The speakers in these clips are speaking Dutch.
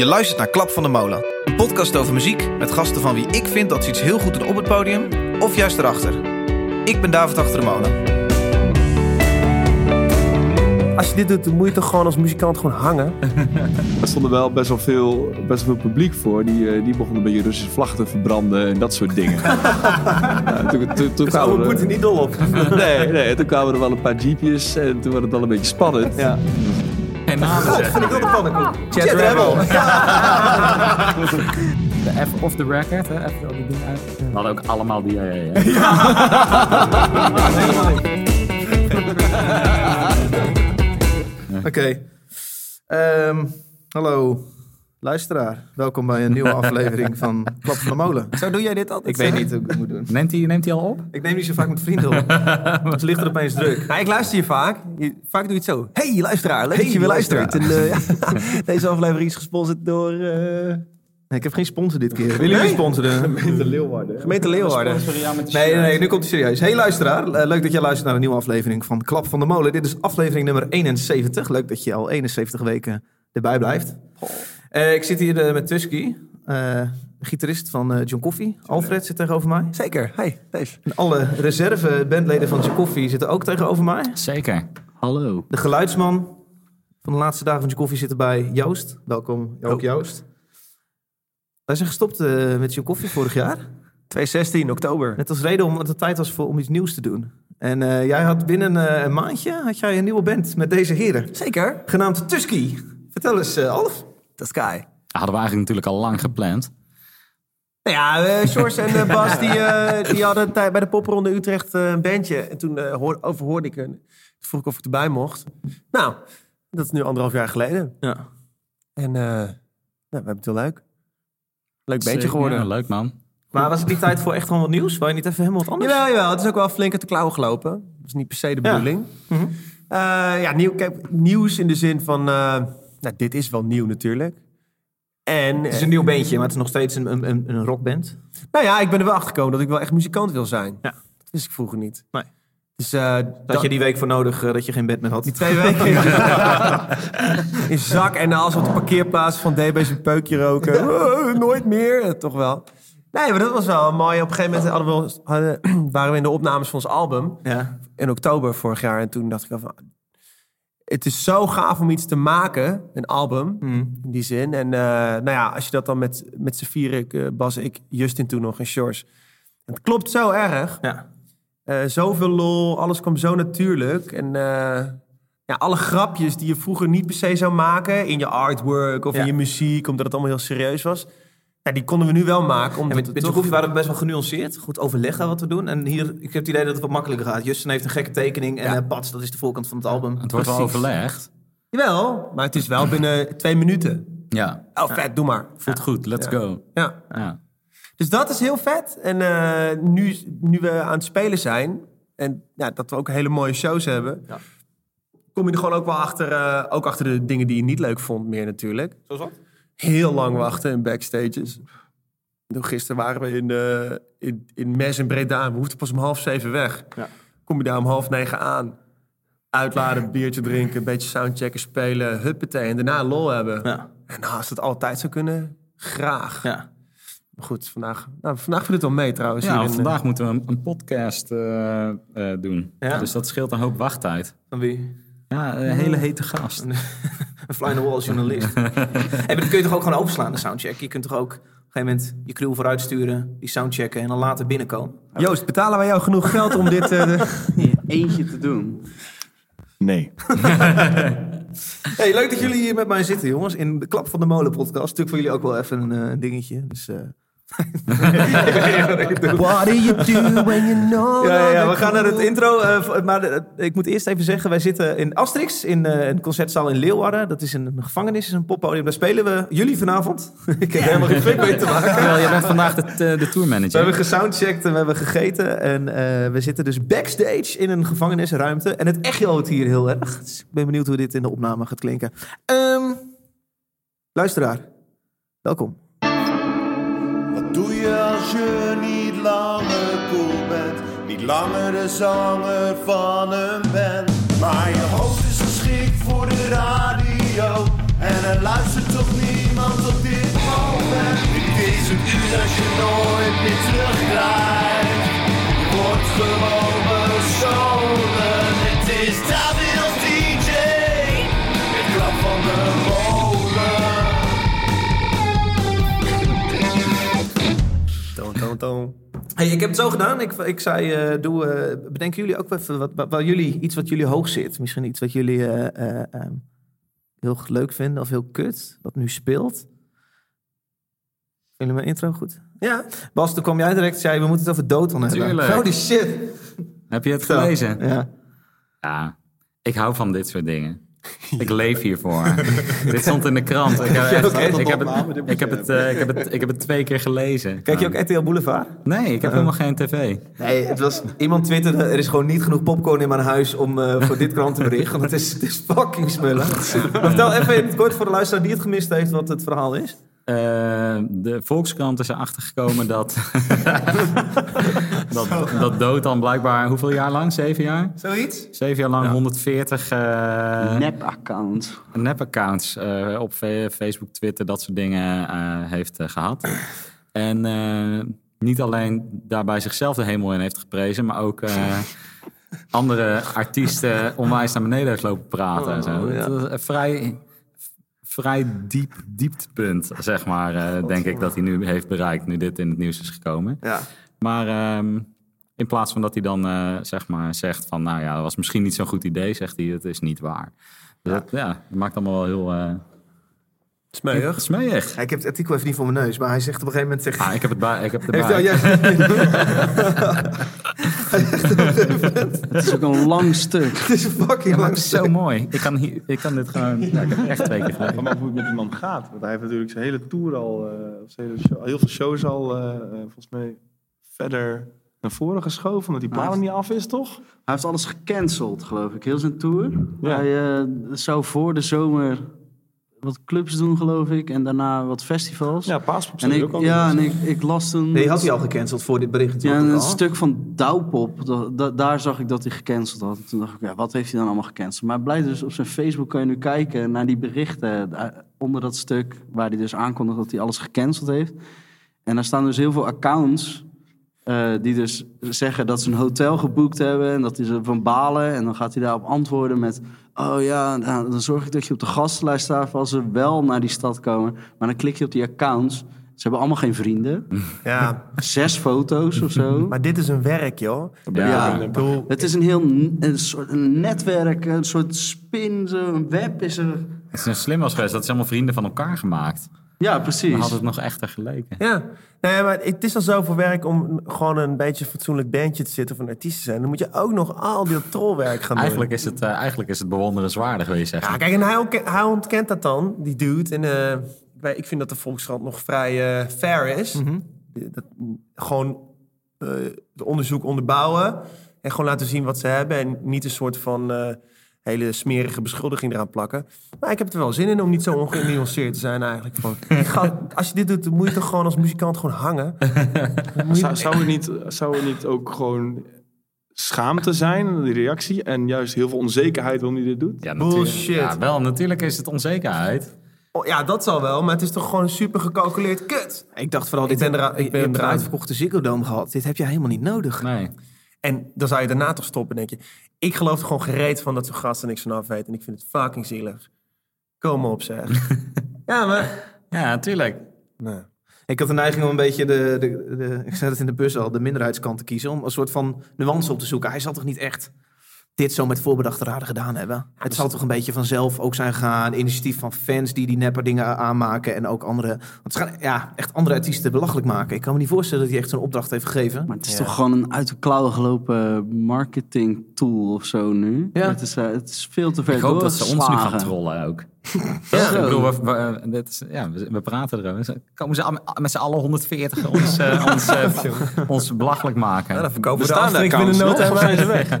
Je luistert naar Klap van de Molen. Een podcast over muziek met gasten van wie ik vind dat ze iets heel goed doen op het podium of juist erachter. Ik ben David Achter de Molen. Als je dit doet, dan moet je toch gewoon als muzikant gewoon hangen. Er stond er wel best wel veel, best wel veel publiek voor. Die, eh, die begonnen een beetje Russische vlag te verbranden en dat soort dingen. ja, toen, toen, toen kwamen we er- moeten niet dol op. Nee, nee, toen kwamen er wel een paar jeepjes en toen werd het wel een beetje spannend. Ja. Geen zeggen. vind ik wel de pannenkoek. Chat, Chat Rebel. De F of the record, hè? Even al die dingen uit. We hadden ook allemaal die. Ja, ja, Oké. Ehm, hallo luisteraar. Welkom bij een nieuwe aflevering van Klap van de Molen. Zo doe jij dit altijd? Ik weet niet hoe ik het moet doen. Neemt hij neemt hij al op? Ik neem niet zo vaak met vrienden op. Het ligt er opeens druk. Ik luister je vaak. Je- vaak doe je het zo. Hey, luisteraar. Leuk Hey, dat je weer luistert. En, eh, ja, deze aflevering is gesponsord door eh, Nee, ik heb geen sponsor dit keer. Willen jullie sponsoren? De Leeuwarden. gemeente Leeuwarden. Nee, nee, nee, nu komt hij serieus. Hey luisteraar, eh, leuk dat jij luistert naar een nieuwe aflevering van Klap van de Molen. Dit is aflevering nummer 71. Leuk dat je al 71 weken erbij blijft. Eh, ik zit hier eh, met Tusky, eh, gitarist van eh, John Coffee. Alfred zit tegenover mij. Zeker. Hey, Dave. En alle reserve bandleden van John Coffee zitten ook tegenover mij. Zeker. Hallo. De geluidsman van de laatste dagen van John Coffee zit erbij, Joost. Welkom, ook Joost. Wij zijn gestopt eh, met John Coffee vorig jaar. 2016, oktober. Net als reden omdat het tijd was voor, om iets nieuws te doen. En eh, jij had binnen een maandje had jij een nieuwe band met deze heren. Zeker. Genaamd Tusky. Vertel eens, Alf. The Sky. Hadden we eigenlijk natuurlijk al lang gepland. Nou ja, eh Sjors en eh, Bas die, eh, die hadden bij de popronde Utrecht een bandje. En toen hoor, overhoorde ik hun. Toen vroeg ik of ik erbij mocht. Nou, dat is nu anderhalf jaar geleden. Ja. En eh, nou, we hebben het heel leuk. Leuk bandje Zeker, geworden. ja, leuk man. Maar was het niet tijd voor echt gewoon wat nieuws? Wou je niet even helemaal wat anders? Jawel, jawel. Het is ook wel flink uit de klauwen gelopen. Dat is niet per se de Ja. bedoeling. Mhm. Eh, ja, nieuw, kijk, nieuws in de zin van... eh, nou, dit is wel nieuw natuurlijk. En, Het is een nieuw bandje, maar het is nog steeds een, een, een- rockband. nou ja, ik ben er wel achter gekomen dat ik wel echt muzikant wil zijn. Ja. Dat wist ik vroeger niet. Nee. Dus eh, Daar had je die week voor nodig eh, dat je geen band meer had. die twee weken in zak en als op de parkeerplaats van DB's een peukje roken. Oh, nooit meer. Eh, toch wel. Nee, maar dat was wel mooi. Op een gegeven moment hadden we, hadden, waren we in de opnames van ons album. Ja. in oktober vorig jaar. En toen dacht ik al van... Het is zo gaaf om iets te maken, een album, Mhm. in die zin. En eh, nou ja, als je dat dan met, met z'n vieren, ik, eh, Bas, ik, Justin toen nog en Shores. Het klopt zo erg. ja. Eh, zoveel lol, alles kwam zo natuurlijk. En ja, alle grapjes die je vroeger niet per se zou maken... in je artwork of Ja. in je muziek, omdat het allemaal heel serieus was... Ja, die konden we nu wel maken. En Omdat met, het met toch- Coffee waren we best wel genuanceerd. Goed overleggen wat we doen. En hier, ik heb het idee dat het wat makkelijker gaat. Justin heeft een gekke tekening. En Ja. eh, Pats, dat is de voorkant van het album. Het wordt wel overlegd. Jawel, maar het is wel binnen twee minuten. Ja. Oh, vet, doe maar. Voelt goed. Let's Ja. go. Ja. Ja. Dus dat is heel vet. En eh, nu, nu we aan het spelen zijn... en ja, dat we ook hele mooie shows hebben... Ja. kom je er gewoon ook wel achter... eh, ook achter de dingen die je niet leuk vond meer natuurlijk. Zoals wat? Heel lang wachten in backstages. Toen gisteren waren we in, eh in, in Mes in Breda. We hoefden pas om half zeven weg. Ja. Kom je daar om half negen aan. Uitladen, biertje drinken, een beetje soundchecken, spelen, huppatee. En daarna lol hebben. Ja. En nou, als het altijd zou kunnen, graag. Ja. Maar goed, vandaag, nou, vandaag viel het wel mee trouwens. Ja, hier in, eh, vandaag moeten we een, een podcast eh, eh, doen. Ja? Dus dat scheelt een hoop wachttijd. Van wie? Ja, een hele hete gast. Een fly in the wall als journalist. hey, maar dat kun je toch ook gewoon openslaan, de soundcheck? Je kunt toch ook op een gegeven moment je crew vooruit sturen, die soundchecken en dan later binnenkomen? Joost, betalen wij jou genoeg geld om dit... eh, de- eentje te doen. Nee. Hey, leuk dat jullie hier met mij zitten, jongens. In de Klap van de Molen podcast. Natuurlijk voor jullie ook wel even een eh, dingetje. Dus, eh, What do you do when you know... Ja, ja, we gaan naar het intro. eh, maar eh, ik moet eerst even zeggen, wij zitten in Asterix, in eh, een concertzaal in Leeuwarden. Dat is een, een gevangenis, is een poppodium. Daar spelen we jullie vanavond. ik heb helemaal geen fik mee te maken. Jij bent vandaag de, de We tourmanager. hebben gesoundcheckt en we hebben gegeten. En eh, we zitten dus backstage in een gevangenisruimte. En het echoot hier heel erg. Dus ik ben benieuwd hoe dit in de opname gaat klinken. Ehm, luisteraar, welkom je niet langer cool bent, niet langer de zanger van een band. Maar je hoofd is geschikt voor de radio en er luistert toch niemand op dit moment. Dit is een uur dat je nooit meer terugkrijgt. wordt gewoon zo. Hey, ik heb het zo gedaan. Ik, ik zei, eh, doe, eh, bedenken jullie ook even wat, wat, wat jullie, iets wat jullie hoog zit. Misschien iets wat jullie eh, eh, ehm, heel leuk vinden of heel kut, wat nu speelt. Vinden jullie mijn intro goed? Ja, Bas, toen kwam jij direct zei, we moeten het over Doton hebben. Tuurlijk. Holy shit. Heb je het gelezen? Ja. Ja, ik hou van dit soort dingen. Ik leef hiervoor. dit stond in de krant. Ik heb, het, Dit moet ik, heb je het, eh, ik, heb het, ik heb het twee keer gelezen. Kijk je ook RTL Boulevard? Nee, ik heb helemaal geen tv. Nee, het was, iemand twitterde, er is gewoon niet genoeg popcorn in mijn huis om eh, voor dit krantenbericht. Want het is, het is fucking smullen. Maar vertel even in het kort voor de luisteraar die het gemist heeft wat het verhaal is. Eh, de Volkskrant is erachter gekomen dat, dat, dat Dood dan blijkbaar, hoeveel jaar lang? Zeven jaar? zoiets. Zeven jaar lang 140 eh Nep-account. nep-accounts eh, op Facebook, Twitter, dat soort dingen eh, heeft eh, gehad. En eh, niet alleen daarbij zichzelf de hemel in heeft geprezen, maar ook eh, andere artiesten onwijs naar beneden heeft lopen praten. en zo. Een vrij, vrij diep dieptepunt, zeg maar, eh, denk ik, dat hij nu heeft bereikt, nu dit in het nieuws is gekomen. Ja. Maar ehm, in plaats van dat hij dan eh, zeg maar zegt van, nou ja, dat was misschien niet zo'n goed idee, zegt hij, het is niet waar. Dus dat, ja, dat maakt allemaal wel heel Smeuig. smeuig. Ja, ik heb het artikel even niet voor mijn neus, maar hij zegt op een gegeven moment... Zeg, Ah, ik heb het bij. Ik heb het hij, ja, Het is ook een lang stuk. het is een fucking Ja, maar lang het is zo stuk. mooi. Ik kan, hier, ik kan dit gewoon. Ja, ik heb echt twee keer me af hoe het met die man gaat. Want hij heeft natuurlijk zijn hele tour al, eh, zijn hele show- heel veel shows al, eh, eh, volgens mij, verder naar voren geschoven. Omdat die plannen hij niet af is, toch? Hij heeft alles gecanceld, geloof ik. Heel zijn tour. Ja. Hij zou voor de zomer wat clubs doen, geloof ik. En daarna wat festivals. Ja, Paaspop en ik, ook al. ja, en ik, ik las toen... Nee, had hij al gecanceld voor dit bericht Ja, al. een stuk van Douwpop, da- da- daar zag ik dat hij gecanceld had. En toen dacht ik, ja, wat heeft hij dan allemaal gecanceld? Maar blijkt dus op zijn Facebook kan je nu kijken naar die berichten daar- onder dat stuk waar hij dus aankondigt dat hij alles gecanceld heeft. En daar staan dus heel veel accounts eh, die dus zeggen dat ze een hotel geboekt hebben en dat hij ze van balen. En dan gaat hij daarop antwoorden met, oh ja, nou, dan zorg ik dat je op de gastenlijst staat voor als ze wel naar die stad komen. Maar dan klik je op die accounts. Ze hebben allemaal geen vrienden. Ja, Zes foto's of zo. maar dit is een werk, joh. Ja, Ik bedoel, het is een heel een soort een netwerk, een soort spin, een web is er. Het is een slim was geweest. Dat is allemaal vrienden van elkaar gemaakt. Ja, Dan precies. had het nog echter geleken. Ja, nee, maar het is al zoveel werk om gewoon een beetje een fatsoenlijk bandje te zitten of een artiest te zijn. Dan moet je ook nog al die trolwerk gaan doen. Eigenlijk is het, eh, eigenlijk is het bewonderenswaardig, wil je zeggen. Ja, kijk, en hij, ontke- hij ontkent dat dan, die dude. En eh, ik vind dat de Volkskrant nog vrij eh, fair is. dat, gewoon eh het onderzoek onderbouwen en gewoon laten zien wat ze hebben. En niet een soort van eh, hele smerige beschuldiging eraan plakken. Maar ik heb er wel zin in om niet zo ongenuanceerd te zijn eigenlijk. Van, ga- als je dit doet, dan moet je toch gewoon als muzikant gewoon hangen. Je- Zou, zou, het niet, zou niet ook gewoon schaamte zijn, die reactie, en juist heel veel onzekerheid waarom hij dit doet? Ja, natuurlijk. Bullshit. Ja, wel, natuurlijk is het onzekerheid. Oh, ja, dat zal wel, maar het is toch gewoon super gecalculeerd kut. Ik dacht vooral, Ik dit ben ik je ben hebt een uitverkochte Ziggo Dome gehad. Dit heb je helemaal niet nodig. Nee. En dan zou je daarna toch stoppen, denk je. Ik geloof er gewoon gereed van dat zo'n gasten niks van af weten. En ik vind het fucking zielig. Kom op, zeg. ja, maar... Ja, natuurlijk. Nee. Ik had de neiging om een beetje de, de, de, ik zei het in de bus al, de minderheidskant te kiezen. Om een soort van nuance op te zoeken. Hij zal toch niet echt dit zo met voorbedachte raden gedaan hebben? Het zal toch een beetje vanzelf ook zijn gegaan. Initiatief van fans die die nepper dingen aanmaken. En ook andere, want ze gaan ja, echt andere artiesten belachelijk maken. Ik kan me niet voorstellen dat hij echt zo'n opdracht heeft gegeven. Maar het is toch gewoon een uit de klauwen gelopen marketing tool of zo nu. Ja. Het, is, eh, het is veel te ver Ik hoop dat ze ons nu gaan trollen ook. Ja, Ik bedoel, we, we- dit is, ja, we, we praten erover. Ze- Komen ze met z'n allen 140 ons, eh, ons, eh, ons belachelijk maken? Ja, dan verkopen we de de Asterix binnen no time zijn ze weg?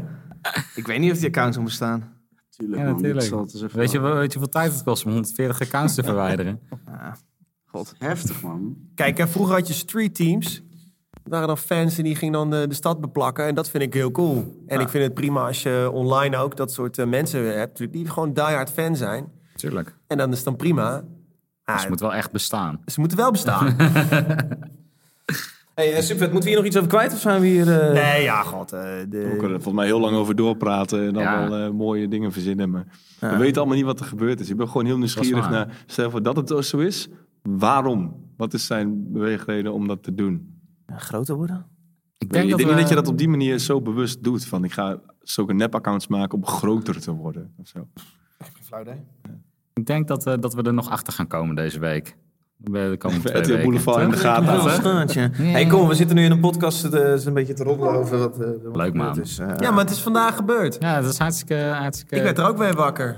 Ik weet niet of die accounts om bestaan. Tuurlijk, Ja, man. Natuurlijk. zal het eens even- Weet je, wel- weet je hoeveel tijd het kost om 140 accounts te verwijderen? God. Heftig, man. Kijk, hè, vroeger had je street teams. Dat waren dan fans en die gingen dan de, de stad beplakken. En dat vind ik heel cool. En ik vind het prima als je online ook dat soort eh, mensen hebt... die gewoon diehard fan zijn. Tuurlijk. En dan is het dan prima. Ah, Dus het moet wel echt bestaan. Ze moeten wel bestaan. Hey, eh. Moeten we hier nog iets over kwijt of zijn we hier... eh, Nee, ja, god. eh, We de... kunnen er volgens mij heel lang over doorpraten en dan Ja. wel eh, mooie dingen verzinnen. Maar Ja. we weten allemaal niet wat er gebeurd is. Ik ben gewoon heel nieuwsgierig naar, stel voor dat het zo is, waarom? Wat is zijn beweegreden om dat te doen? ja, groter worden? Ik Ik denk, denk, dat niet we- dat je dat op die manier zo bewust doet. Van ik ga zulke nep-accounts maken om groter te worden. Of zo. Flauw idee. Ik denk dat, eh, dat we er nog achter gaan komen deze week. De komende twee weken. Boulevard in de gaten. Hey, kom, we zitten nu in een podcast eh, het is een beetje te roddelen over wat, eh, Leuk, man. is. eh. Ja, maar het is vandaag gebeurd. Ja, dat is hartstikke... hartstikke... Ik werd er ook weer wakker.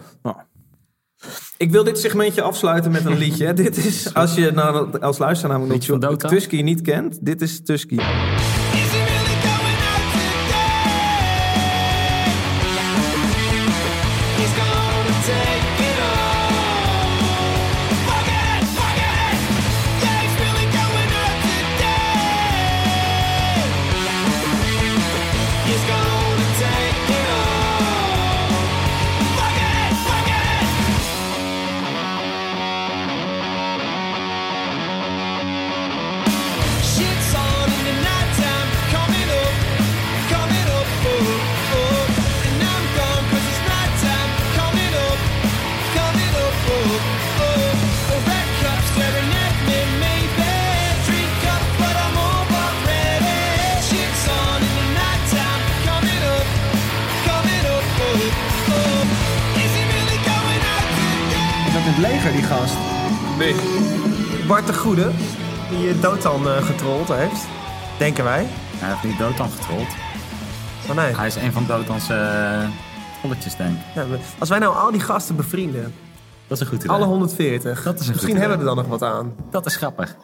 Ik wil dit segmentje afsluiten met een liedje. dit is, als je nou, als luisteraar namelijk? Tusky niet kent, dit is Tusky. Goede, die eh, Dotan eh, getrold heeft. Denken wij. Hij heeft niet Dotan getrold. Oh nee. Hij is een van Dotans eh trolletjes, denk ik. Ja, als wij nou al die gasten bevrienden, Dat is een goed idee. alle 140, Dat is een misschien hebben we er dan nog wat aan. Dat is grappig.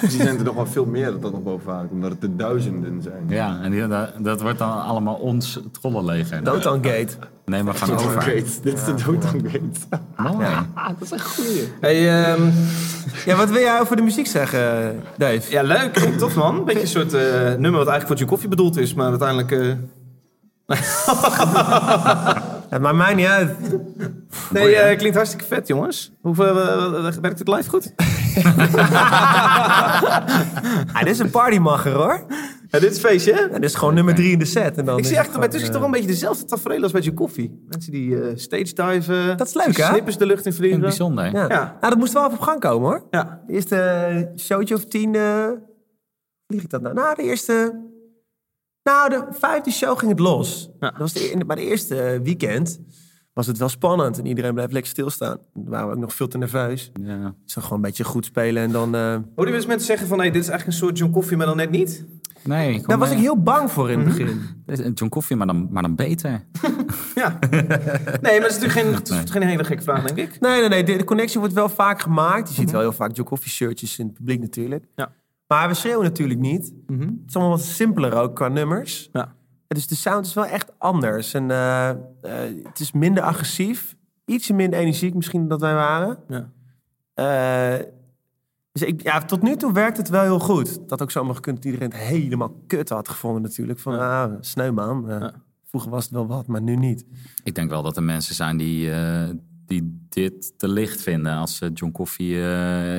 Die zijn er nog wel veel meer dat nog bovenaan komt. Omdat het de duizenden zijn. Ja, en die, dat, dat wordt dan allemaal ons trollenleger. Dotan Gate. Neem maar van over. Dit is de Gate. Mooi. Hey, ehm, Ja, wat wil jij over de muziek zeggen, Dave? ja, leuk. Tof man. Een beetje een soort eh, nummer wat eigenlijk voor je koffie bedoeld is, maar uiteindelijk... eh, Het maakt mij niet uit. Nee, eh, klinkt hartstikke vet, jongens. Hoeveel, eh, eh, werkt het live goed? Ah, dit is een partymacher, hoor. Ja, dit is feestje, hè? Ja, dit is gewoon nummer drie in de set. En dan Ik zie echt bij tussen eh, toch een beetje dezelfde tafereel als bij je koffie. Mensen die eh stage diven. Dat is leuk, hè? Snippers de lucht in vliegen. bijzonder. Ja. Ja. Nou, dat moest wel even op gang komen, hoor. Ja. De eerste showtje of tien... eh vlieg ik dat nou? Nou, de eerste... Nou, de vijfde show ging het los. Ja. Dat was de, in- bij de eerste eh, weekend was het wel spannend. En iedereen bleef lekker stilstaan. Dan waren we ook nog veel te nerveus. Ja. Ik zag gewoon een beetje goed spelen. En dan... eh, Hoor je eens mensen zeggen van, hey, dit is eigenlijk een soort John Coffee, maar dan net niet? Nee, daar was ik heel bang voor in het Mhm. begin. John Coffee, maar dan, maar dan beter. Ja. nee, maar dat is natuurlijk geen, is geen hele gekke vraag, denk ik. Nee, nee, nee. De, de connectie wordt wel vaak gemaakt. Je ziet wel heel vaak Joe Coffee shirtjes in het publiek natuurlijk. Ja. Maar we schreeuwen natuurlijk niet. Mhm. Het is allemaal wat simpeler ook qua nummers. Ja. Dus de sound is wel echt anders. En eh, eh, het is minder agressief. Ietsje minder energiek misschien dan dat wij waren. Ja. Eh, dus ik, ja, tot nu toe werkt het wel heel goed. Dat ook zomaar gekund dat iedereen het helemaal kut had gevonden natuurlijk. Van, ah, sneu man. Eh, Ja. Vroeger was het wel wat, maar nu niet. Ik denk wel dat er mensen zijn die, eh, die dit te licht vinden. Als eh, John Coffee eh,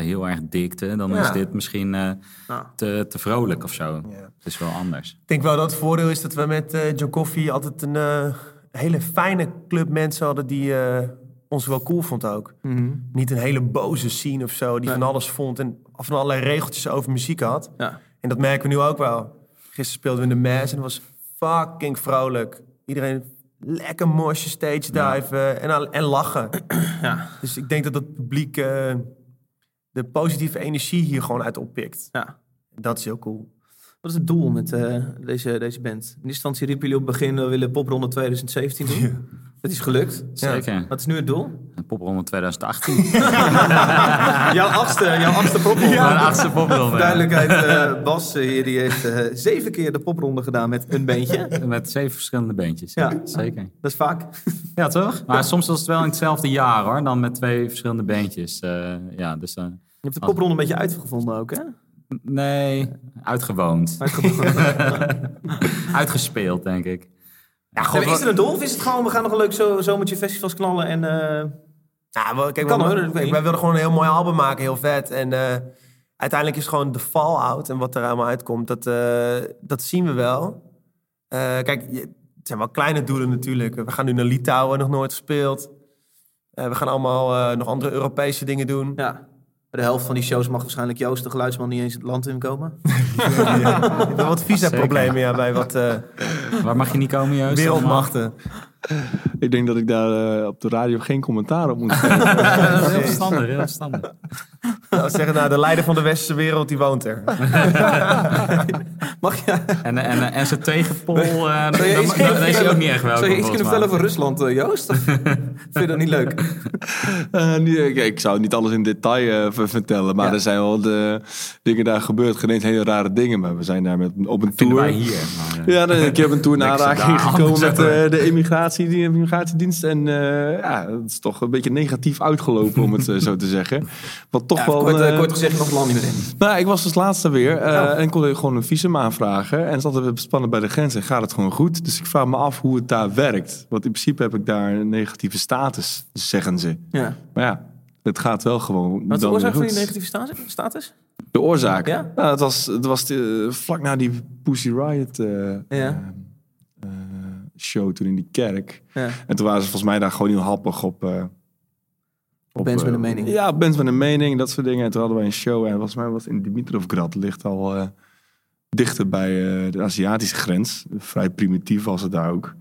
heel erg dikte, dan Ja. is dit misschien eh, Ja. te, te vrolijk of zo. Ja. Het is wel anders. Ik denk wel dat het voordeel is dat we met eh John Coffee altijd een eh, hele fijne club mensen hadden die eh, ons wel cool vond ook. Mhm. Niet een hele boze scene of zo, die Nee. van alles vond en van allerlei regeltjes over muziek had. Ja. En dat merken we nu ook wel. Gisteren speelden we in de Mass en het was fucking vrolijk. Iedereen lekker mosje, stage diven en, en lachen. Ja. Dus ik denk dat het publiek eh, de positieve energie hier gewoon uit oppikt. ja. Dat is heel cool. Wat is het doel met eh, deze, deze band? In eerste instantie riepen jullie op het begin, we willen popronde 2017 doen. Dat is gelukt. Zeker. Wat is nu het doel? Popronde 2018. jouw achtste, jouw achtste popronde. Ja, de achtste popronde. Voor duidelijkheid, eh, Bas eh, hier, die heeft eh, zeven keer de popronde gedaan met een beentje. Met zeven verschillende beentjes. Ja. Zeker. Dat is vaak. Ja, toch? Maar soms was het wel in hetzelfde jaar hoor. Dan met twee verschillende beentjes. Eh, ja, dus... eh, Je hebt de popronde een beetje uitgevonden ook, hè? nee, uitgewoond. Uitgespeeld, denk ik. Is het een doel of is het gewoon, we gaan nog een leuk zo, zomertje festivals knallen en... eh, kijk, Kan we- hoor, kijk, wij wilden gewoon een heel mooi album maken, heel vet. En eh, uiteindelijk is gewoon de fallout en wat er allemaal uitkomt, dat, eh, dat zien we wel. Kijk, je- het zijn wel kleine doelen natuurlijk. We gaan nu naar Litouwen, nog nooit gespeeld. We gaan allemaal nog andere Europese dingen doen. Ja. Bij de helft van die shows mag waarschijnlijk Joost, de geluidsman, niet eens het land inkomen. Ik heb wat visa-problemen ja, bij wat eh, Waar mag je niet komen, Joost? wereldmachten. Ik denk dat ik daar eh, op de radio geen commentaar op moet geven. Dat is heel verstandig, heel verstandig. Nou, zeggen, nou, de leider van de westerse wereld, die woont er. Mag je, En, en, en zijn tegenpol, eh, dan kunnen is hij ook niet echt welkom. Zou je iets kunnen vertellen over Rusland, eh, Joost? Vind je dat niet leuk? Eh, nee, ik, ik zou niet alles in detail eh, ver- vertellen, maar Ja. er zijn wel de dingen daar gebeurd. Geen eens hele rare dingen, maar we zijn daar met, op een Vinden tour. wij hier. Maar, eh, Ja, dan, ik heb een tour aanraking gekomen met eh, de immigratie, die immigratiedienst. En eh, ja, het is toch een beetje negatief uitgelopen, om het eh, zo te zeggen. Wat toch Ja, wel... kort, eh, eh, kort gezegd, nog land niet meer in. nou, ik was als laatste weer eh, Oh. en kon ik gewoon een visum aanvragen. En zat even spannend bij de grens en gaat het gewoon goed. Dus ik vraag me af hoe het daar werkt. Want in principe heb ik daar een negatieve status, zeggen ze. Ja. Maar ja, het gaat wel gewoon Wat is de oorzaak van die negatieve sta- status? De oorzaak? Ja? Nou, het was, het was eh, vlak na die Pussy Riot Ja. show toen in die kerk. Ja. En toen waren ze volgens mij daar gewoon heel happig op... eh, op, Bands met eh, een mening. Ja, bands met een mening, dat soort dingen. En toen hadden wij een show en volgens mij was in Dimitrovgrad. Ligt al eh, dichter bij eh, de Aziatische grens. Vrij primitief was het daar ook.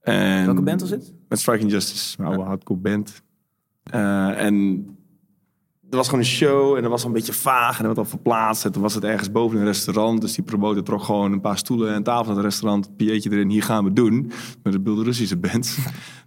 En Welke band was het? Met Striking Justice, mijn oude hardcore band. Eh, en er was gewoon een show en er was al een beetje vaag en er werd al verplaatst. En toen was het ergens boven een restaurant. Dus die promotor trok gewoon een paar stoelen en tafel naar het restaurant. Pieetje erin, hier gaan we doen. Met de Belarusische band.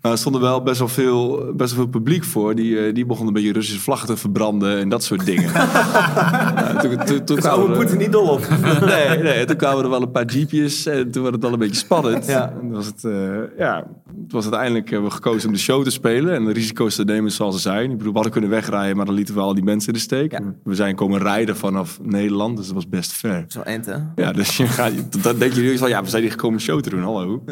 Maar er stonden wel best wel veel, best wel veel publiek voor. Die, eh, die begon een beetje Russische vlaggen te verbranden en dat soort dingen. Toen, toen, toen kwamen er- Poetin niet dol op. nee, nee, toen kwamen er wel een paar jeepjes en toen werd het wel een beetje spannend. Ja. En was het, eh, ja, het was uiteindelijk hebben we gekozen om de show te spelen en de risico's te nemen zoals ze zijn. Ik bedoel, we hadden kunnen wegrijden, maar dan lieten we al die mensen in de steek. Ja. We zijn komen rijden vanaf Nederland, dus dat was best ver. Zo ent, hè? Ja, dus je gaat, dan denk je nu van, ja, we zijn hier gekomen een show te doen, hallo.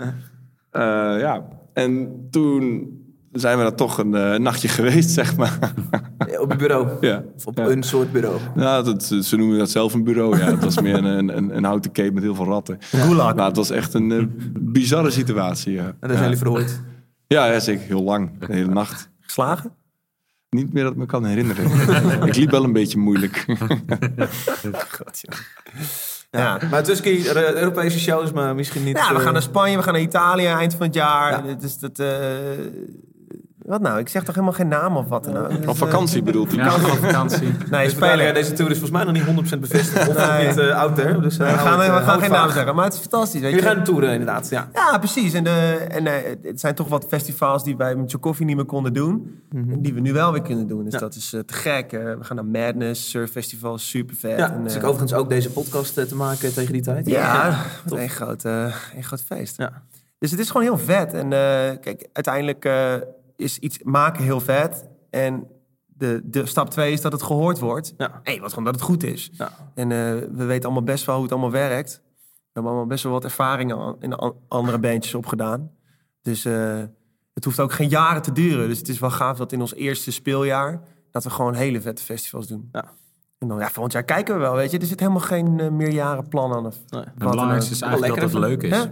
Ja, ja. en toen zijn we daar toch een eh, nachtje geweest, zeg maar. Ja, Op je bureau. ja. Of op Ja. een soort bureau. Nou, dat, ze noemen dat zelf een bureau. Ja, het was meer een, een, een houten cape met heel veel ratten. Gulag. Maar het was echt een eh, bizarre situatie. Ja. En daar zijn ja. jullie verhoord. Ja, ja, zeker. Heel lang. De hele nacht. Geslagen? Niet meer dat ik me kan herinneren. ik liep wel een beetje moeilijk. Ja. Maar Tusky, Europese shows, maar misschien niet... Ja, we eh, gaan naar Spanje, we gaan naar Italië eind van het jaar. Ja. Dus dat, eh, wat nou? Ik zeg toch helemaal geen naam of wat dan ook? Op vakantie bedoelt hij. Ja, gewoon vakantie. Nee, spelen. Deze tour is volgens mij nog niet 100% bevestigd. Of Nee. niet eh, out there. Dus, eh, we gaan, het, we eh, gaan geen naam zeggen, maar het is fantastisch. Weet Jullie je? gaan toeren inderdaad, ja. Ja, precies. En, en eh, het zijn toch wat festivals die wij met Tchaikovsky niet meer konden doen. En die we nu wel weer kunnen doen. Dus Ja. dat is te gek. We gaan naar Madness, Surf Festival, super vet. Ja, en, dus ik overigens ook deze podcast te maken tegen die tijd. Ja, wat top. een groot, eh, een groot feest. Ja. Dus het is gewoon heel vet. En eh, kijk, uiteindelijk eh, is iets maken heel vet. En de, de stap twee is dat het gehoord wordt. Ja. Nee, wat gewoon dat het goed is. Ja. En eh, we weten allemaal best wel hoe het allemaal werkt. We hebben allemaal best wel wat ervaringen in an- andere bandjes opgedaan. Dus eh, het hoeft ook geen jaren te duren. Dus het is wel gaaf dat in ons eerste speeljaar... dat we gewoon hele vette festivals doen. Ja. En dan, ja, volgend jaar kijken we wel, weet je. Er zit helemaal geen eh, meerjarenplan aan. Of Nee. Het belangrijkste is eigenlijk dat het leuk is.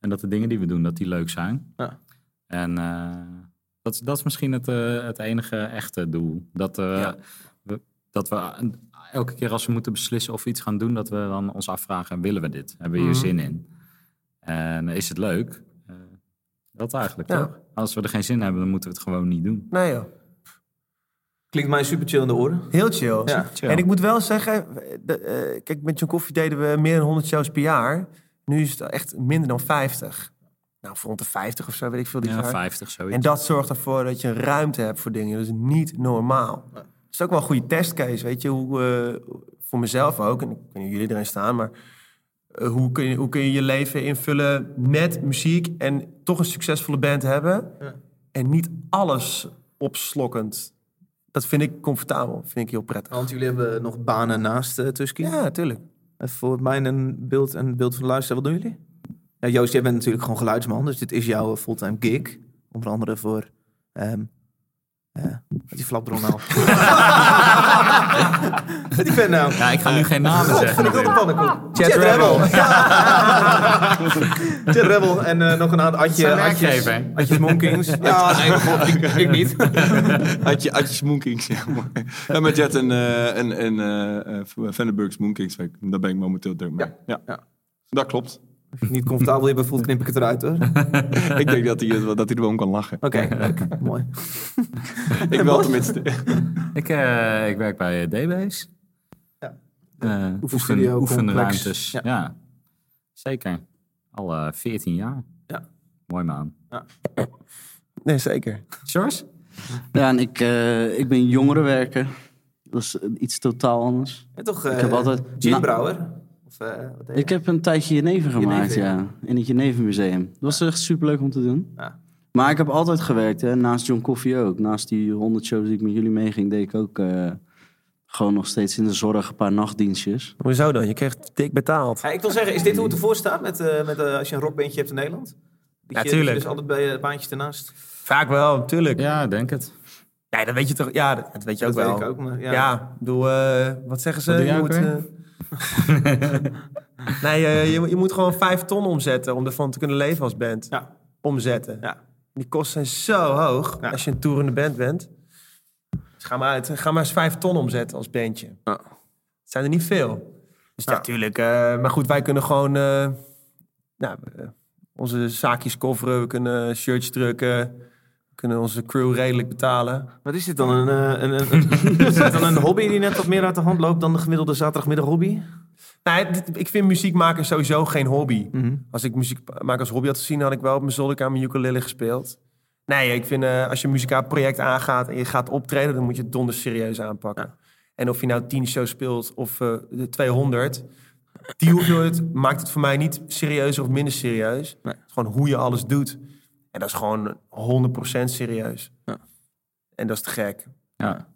En dat de dingen die we doen, dat die leuk zijn. Ja. En eh, dat, is- dat is misschien het, eh, het enige echte doel. Dat, eh, Ja. we, dat we elke keer als we moeten beslissen of we iets gaan doen, dat we dan ons afvragen, willen we dit? Hebben we hier Mhm. zin in? En is het leuk? Eh, dat eigenlijk Ja. toch? Als we er geen zin in hebben, dan moeten we het gewoon niet doen. Nee joh. Klinkt mij super chill in de oren. Heel chill. Ja. En ik moet wel zeggen, de, eh, kijk, met John Koffie deden we meer dan 100 shows per jaar. Nu is het echt minder dan 50. Nou, voor rond de 50 of zo, weet ik veel. Dit Ja, jaar. 50 zoiets. En dat zorgt ervoor dat je een ruimte hebt voor dingen. Dat is niet normaal. Het is ook wel een goede testcase, weet je. Hoe, eh, voor mezelf ook, en ik weet niet hoe jullie erin staan, maar eh, hoe, kun je, hoe kun je je leven invullen met muziek en toch een succesvolle band hebben Ja. en niet alles opslokkend. Dat vind ik comfortabel, vind ik heel prettig. Want jullie hebben nog banen naast uh, Tusky. Ja, natuurlijk. Even voor mij een beeld en beeld van de luisteraar. Wat doen jullie? Ja, Joost, jij bent natuurlijk gewoon geluidsman. Dus dit is jouw fulltime gig. Onder andere voor ehm, Wat die flapdron nou? Wat die vent nou? Ja, ik ga nu geen namen zeggen. Ik wil de natuurlijk. pannenkoek. Chat Rebel. Ja. Chat Rebel. En eh, nog een aantal Adje, Adjes? Adjes Monkings. Ja, nee, god, ik, ik niet. Adje, Adje Smoonkings, ja. En met Jet en, eh en, en eh eh, Smoonkings, daar ben ik momenteel druk mee. Ja, ja. dat klopt. Als je het niet comfortabel hierbij voelt, knip ik het eruit hoor. Oké, ik denk dat hij, dat hij er wel om kan lachen. leuk. Mooi. Ik wel tenminste. Ik, eh, ik werk bij eh, D-Base. Ja. Eh, Oefenstudio, oefen, oefenruimtes. complex. Ja. Ja. zeker. Al eh 14 jaar. Ja. Mooi man. Nee, zeker. George? Ja, en ik, eh, ik ben jongerenwerker. Dat is iets totaal anders. En toch, Ik heb altijd- ginbrouwer? Of, eh, wat deed je? Ik heb een tijdje Jenever gemaakt, ja. In het Jenever Museum. Dat was echt superleuk om te doen. Ja. Maar ik heb altijd gewerkt, hè. naast John Coffee ook. Naast die 100 shows die ik met jullie meeging, deed ik ook eh, gewoon nog steeds in de zorg een paar nachtdienstjes. Hoezo dan? Je krijgt dik betaald. Ja, ik wil zeggen, is dit hoe het ervoor staat met, eh, met, als je een rockbandje hebt in Nederland? Dat Ja, je tuurlijk. Dus altijd bij eh, baantjes ernaast. Vaak wel, natuurlijk. Ja, Ja, ik denk het. dat weet je toch. Ja, dat, weet je ook Dat wel. weet ik ook, maar ja. Ja, ik bedoel, eh, wat zeggen ze? Wat doe eh, nee, eh, je, je moet gewoon vijf ton omzetten om ervan te kunnen leven als band. Ja. Omzetten. Ja. Die kosten zijn zo hoog Ja. als je een toerende band bent. Dus ga maar uit. Ga maar eens vijf ton omzetten als bandje. Ja. Het zijn er niet veel. Dus natuurlijk. eh, maar goed, wij kunnen gewoon eh, nou, eh, onze zaakjes coveren. We kunnen shirts drukken. Kunnen onze crew redelijk betalen. Wat is dit dan? Een, eh, een, een, een- is dit dan een hobby die net wat meer uit de hand loopt dan de gemiddelde zaterdagmiddag hobby? Nou, dit- ik vind muziek maken sowieso geen hobby. Mhm. Als ik muziek maken als hobby had gezien, had ik wel op mijn zolderkamer mijn ukulele gespeeld. Nee, ik vind eh, als je een muzikaal project aangaat en je gaat optreden, dan moet je het donders serieus aanpakken. En of je nou 10 shows speelt of eh, de 200, die hoeveelheid maakt het voor mij niet serieuzer of minder serieus. Nee. Het is gewoon hoe je alles doet. En dat is gewoon 100% serieus. Ja. En dat is te gek. Ja.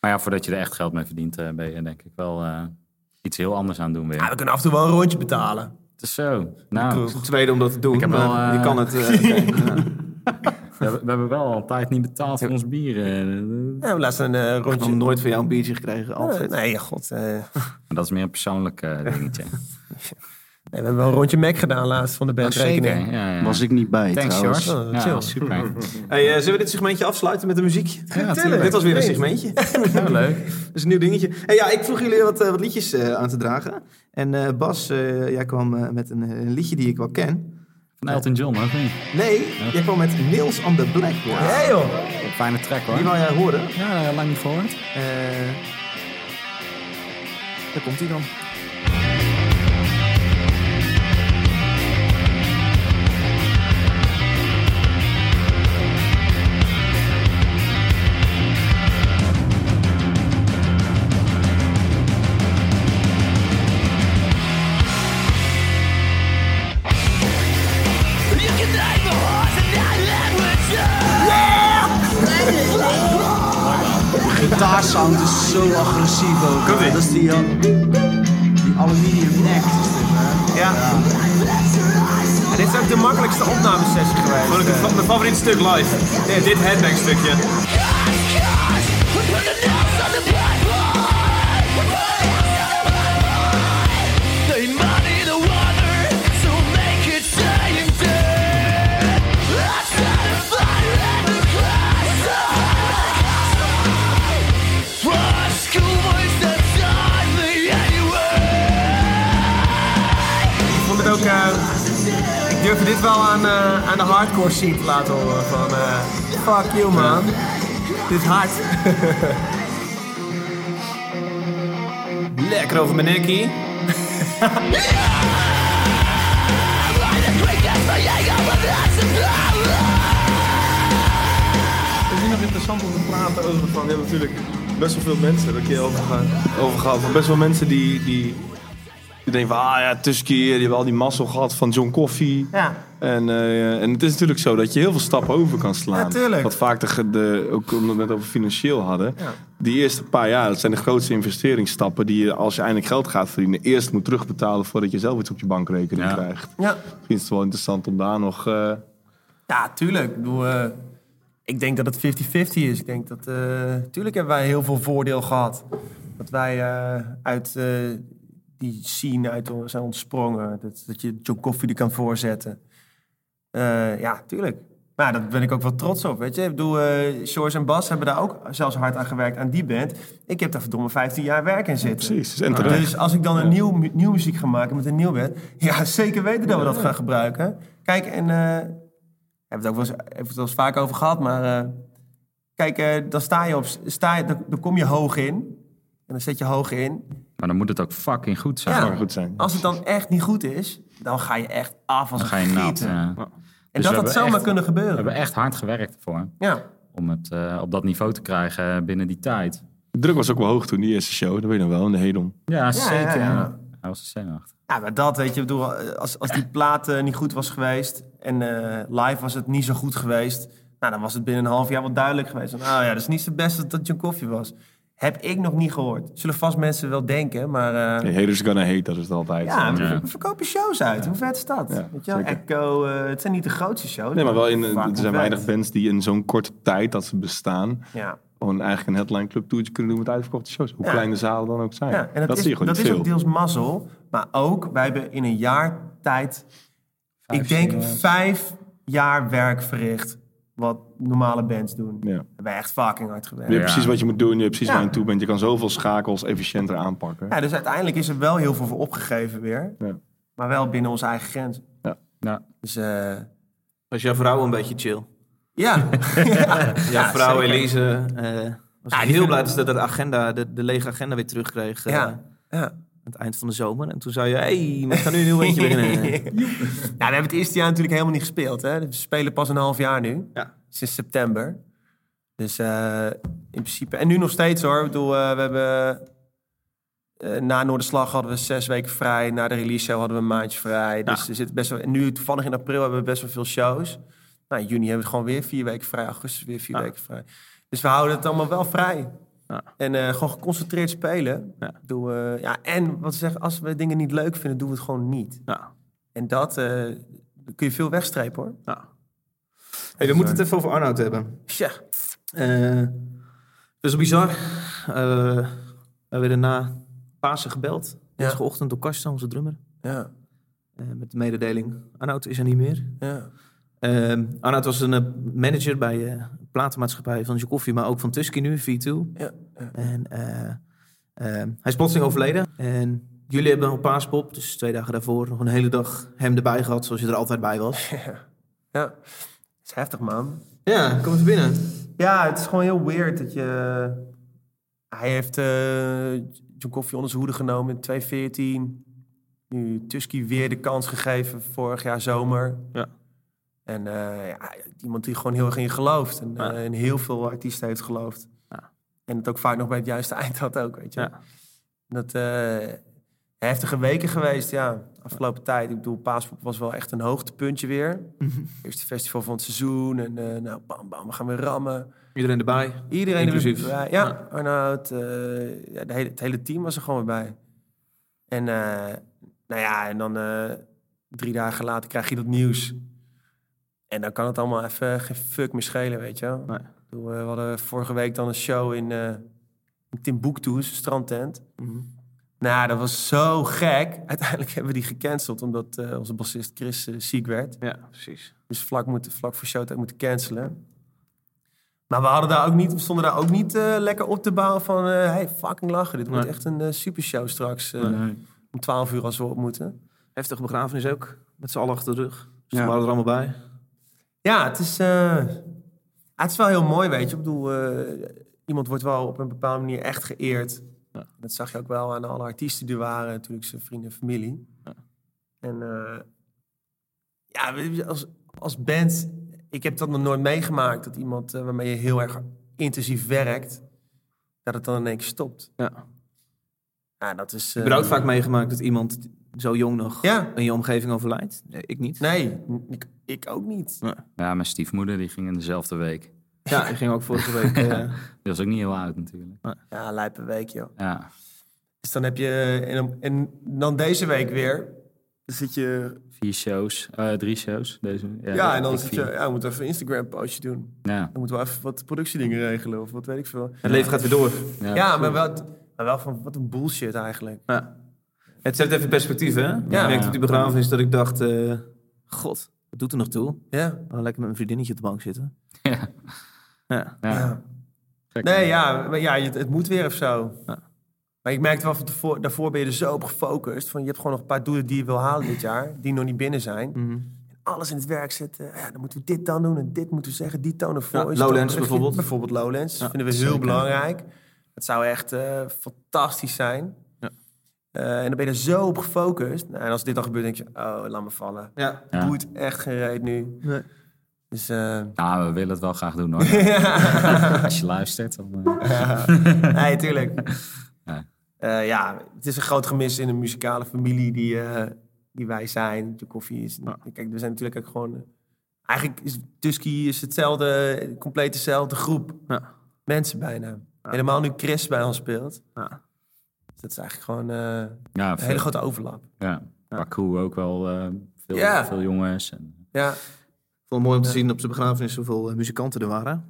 Maar ja, voordat je er echt geld mee verdient, eh, ben je denk ik wel eh, iets heel anders aan het doen weer. Ja, we kunnen af en toe wel een rondje betalen. Het is zo. Nou, Het is de tweede om dat te doen. Ik heb wel, maar je eh, kan het. eh, ja. we, hebben- we hebben wel al een tijd niet betaald voor ons bier. eh. Ja, we laten een eh, Ik heb nog rondje. nooit van jou een biertje gekregen, Eh, Alfred. nee, god. eh, Maar dat is meer een persoonlijk eh, dingetje. Nee, we hebben wel een rondje Mac gedaan laatst van de Oh, bandrekening. Ja, ja. Was ik niet bij Thanks, trouwens. Oh, ja, chill. super. Hey, eh, zullen we dit segmentje afsluiten met een muziek? tuurlijk. Dit was weer een segmentje. Ja, leuk. Dat is een nieuw dingetje. Hey, ja, ik vroeg jullie wat, eh, wat liedjes eh, aan te dragen. En eh, Bas, eh, jij kwam eh, met een, een liedje die ik wel ken. Van Elton John, of niet? Nee, jij kwam met Nails on the Blackboard. Ja, joh. Fijne track hoor. Die wou jij horen. Ja, lang niet gehoord. Eh daar komt hij dan. Gitaarsound is zo agressief ook. Dat is die, eh, die aluminium hè? Ja. En dit is ook de makkelijkste opnamesessie geweest. Vond ik het van mijn favoriete stuk live. Ja, dit headbang stukje. Ik eh, ik durfde dit wel aan, eh, aan de hardcore scene te laten horen. Van, eh, fuck you man. Dit is hard. Lekker over mijn nekkie. Het is nog interessant om te praten over van, je hebt natuurlijk best wel veel mensen, daar kun je over gaan, over gehad, van best wel mensen die, die, die denken van, ah ja, Tusky, die hebben al die mazzel gehad van John Coffee. Ja. En, eh, en het is natuurlijk zo dat je heel veel stappen over kan slaan. Ja. Wat vaak de, de, ook omdat we het over financieel hadden. Ja. Die eerste paar jaar, dat zijn de grootste investeringsstappen die je als je eindelijk geld gaat verdienen, eerst moet terugbetalen voordat je zelf iets op je bankrekening Ja. krijgt. Ja. Misschien is het wel interessant om daar nog... eh, Ja, tuurlijk. Ik bedoel, eh, Ik denk dat het 50-50 is. Ik denk dat... eh tuurlijk hebben wij heel veel voordeel gehad. Dat wij eh, uit eh, die scene uit zijn ontsprongen. Dat, dat je John Coffee er kan voorzetten. Eh, ja, tuurlijk. Maar daar ben ik ook wel trots op, weet je. Ik bedoel, eh Shores en Bas hebben daar ook zelfs hard aan gewerkt, aan die band. Ik heb daar verdomme 15 jaar werk in zitten. Precies, en. Dus als ik dan een nieuw, mu- nieuw muziek ga maken met een nieuw band, ja, zeker weten dat we dat gaan gebruiken. Kijk, en eh hebben we het ook wel eens, het wel eens vaak over gehad, maar kijk, dan sta je op, sta je, dan, dan kom je hoog in en dan zet je hoog in. Maar dan moet het ook fucking goed zijn. Ja. Goed zijn. Als het dan echt niet goed is, dan ga je echt af als Dan een ga je nat. gieten. ja. En Dus dat we had zomaar echt- kunnen We gebeuren. hebben echt hard gewerkt ervoor. Ja. Om het eh, op dat niveau te krijgen binnen die tijd. De druk was ook wel hoog toen, die eerste show. Dat weet je nog wel, in de Hedon. Ja, zeker. ja, ja. Hij was een zenuwachtig. Ja, maar dat, weet je, bedoel, als, als die plaat eh, niet goed was geweest en eh, live was het niet zo goed geweest, nou, dan was het binnen een half jaar wel duidelijk geweest. Nou ja, dat is niet zo best dat dat John Coffee was. Heb ik nog niet gehoord. Zullen vast mensen wel denken, maar uh, Hey, haters gonna hate, dat is het altijd. ja, we, Ja. verkopen shows uit. Hoe vet is dat? Ja, weet je wel? Echo, eh, het zijn niet de grootste shows. Nee, maar wel in, vaak er zijn weinig bands die in zo'n korte tijd dat ze bestaan, Ja. gewoon eigenlijk een headline club toertje kunnen doen met uitverkochte shows. Hoe Ja. klein de zalen dan ook zijn. Ja, en dat, dat is, zie je gewoon dat niet is ook deels mazzel, maar ook, wij hebben in een jaar tijd, Vijf ik denk vijf jaar werk verricht, wat normale bands doen. Ja. We hebben echt fucking hard gewerkt. Je hebt precies wat je moet doen, je weet precies Ja. waar je aan toe bent. Je kan zoveel schakels efficiënter aanpakken. Ja, dus uiteindelijk is er wel heel veel voor opgegeven weer. Ja. Maar wel binnen onze eigen grenzen. Ja. Dus eh, Was jouw vrouw een beetje chill? ja. ja. Jouw vrouw zeker. Elise eh, was Ja, heel blij dat ze de, agenda, de, de lege agenda weer terugkreeg eh, Ja. Aan het eind van de zomer. En toen zei je, hey, we gaan nu een nieuw eentje beginnen. Nou, we hebben het eerste jaar natuurlijk helemaal niet gespeeld. Hè? We spelen pas een half jaar nu. Ja. Sinds september. Dus eh, in principe... En nu nog steeds hoor. Ik bedoel, eh, we hebben... eh, na Noorderslag hadden we zes weken vrij. Na de release show hadden we een maandje vrij. Dus er zit best wel... En nu toevallig in april hebben we best wel veel shows. Nou, in juni hebben we gewoon weer vier weken vrij. Augustus weer vier Ja. weken vrij. Dus we houden het allemaal wel vrij. Ja. En eh, gewoon geconcentreerd spelen. Ja. Eh, ja, en wat ze zeggen, als we dingen niet leuk vinden, doen we het gewoon niet. Ja. En dat eh, kun je veel wegstrepen hoor. Ja. Hey, we moeten het even over Arnoud hebben. Tja. Eh dat is bizar. Eh we werden na Pasen gebeld. Dinsdagochtend door Karsten, onze drummer. Ja. eh, met de mededeling, Arnoud is er niet meer. Ja. Ehm Arnoud was een eh, manager bij eh, een platenmaatschappij van Jokoffie, maar ook van Tusky nu, V2. Ja. ja. En eh, eh, hij is plotseling overleden. En jullie hebben op Paaspop, dus twee dagen daarvoor, nog een hele dag hem erbij gehad, zoals je er altijd bij was. Ja. Het is heftig man. Ja, kom even binnen. Ja, het is gewoon heel weird dat je... Hij heeft John Coffee onder zijn hoede genomen in 2014. Nu Tusky weer de kans gegeven vorig jaar zomer. Ja. En eh, ja, iemand die gewoon heel erg in je gelooft. En, Ja. eh, en heel veel artiesten heeft geloofd. En het ook vaak nog bij het juiste eind had ook, weet je. Dat eh, heftige weken geweest, ja. Afgelopen tijd. Ik bedoel, Paaspop was wel echt een hoogtepuntje weer. Eerste festival van het seizoen. En nou, bam, bam, we gaan weer rammen. Iedereen erbij. Iedereen Inclusief. er weer bij. Ja, Ja. Arnoud. ja, de hele, het hele team was er gewoon weer bij. En nou ja, en dan drie dagen later krijg je dat nieuws. En dan kan het allemaal even geen fuck meer schelen, weet je wel. Nee. Eh, We hadden vorige week dan een show in, in Timbuktu, een strandtent. Mhm. Nou, dat was zo gek. Uiteindelijk hebben we die gecanceld, omdat eh, onze bassist Chris ziek werd. Ja, precies. Dus vlak, moeten, vlak voor showtime moeten cancelen. Maar we, hadden daar ook niet, we stonden daar ook niet lekker op te bouwen van... hey, fucking lachen, dit wordt echt een eh, supershow straks. Om 12 uur als we op moeten. Heftige begrafenis ook. Met z'n allen achter de rug. Dus Ja. we waren er allemaal bij. Ja, het is, eh, het is wel heel mooi, weet je. Ik bedoel, eh, iemand wordt wel op een bepaalde manier echt geëerd. Ja. Dat zag je ook wel aan alle artiesten die er waren. Natuurlijk zijn vrienden en familie. Ja. En eh, ja, als, als band... Ik heb dat nog nooit meegemaakt. Dat iemand waarmee je heel erg intensief werkt... dat het dan in één keer stopt. Ja. Ja, dat is... Heb je er ook vaak meegemaakt dat iemand zo jong nog Ja. in je omgeving overlijdt? Nee, ik niet. Nee, ik, ik ook niet. Ja, mijn stiefmoeder die ging in dezelfde week. Ja, ik ging ook vorige week. eh, Die was ook niet heel oud natuurlijk. Ja, lijpe week, joh. Ja, Dus dan heb je... En, dan- en dan deze week weer... Dan zit je... Vier shows, eh, drie shows. Deze, Ja, en dan zit je... Ja, we moeten even een Instagram-postje doen. Ja, Dan moeten we even wat productiedingen regelen of wat weet ik veel. Het leven gaat weer door. ja, Ja, maar wel, maar wel van wat een bullshit eigenlijk. Ja. Het zet even perspectief, hè? Ik Ja. merkte op die begrafenis dat ik dacht... eh, God, wat doet er nog toe? Ja. Oh, lekker met mijn vriendinnetje op de bank zitten. Ja. Ja. Nee, ja, maar ja het, het moet weer of zo. Ja. Maar ik merkte wel van tevoren, daarvoor ben je er zo op gefocust. Van je hebt gewoon nog een paar doelen die je wil halen dit jaar, die nog niet binnen zijn. Mhm. Alles in het werk zetten. Ja, dan moeten we dit dan doen en dit moeten we zeggen. Die tonen voor. Ja, Is Lowlands bijvoorbeeld. Bijvoorbeeld Lowlands. Ja, vinden we heel zeker. belangrijk. Het zou echt eh, fantastisch zijn. Eh, en dan ben je er zo op gefocust. Nou, en als dit dan gebeurt, denk je, oh, laat me vallen. Ja. Ja. Echt geen reet nu. Nee. Dus eh, Ja, we willen het wel graag doen hoor. Als je luistert. Dan, eh, Ja. nee, tuurlijk. Ja. Eh, ja, het is een groot gemis in een muzikale familie die, eh, die wij zijn. De koffie is... Kijk, we zijn natuurlijk ook gewoon... eigenlijk is Tusky is hetzelfde, compleet dezelfde groep Ja. mensen bijna. Helemaal nu Chris bij ons speelt. Ja. Dat is eigenlijk gewoon eh, ja, een veel, hele grote overlap. ja. Crew ook wel eh, veel, Ja. veel jongens. En, Ja, Ik vond het mooi om te zien op zijn begrafenis hoeveel eh, muzikanten er waren.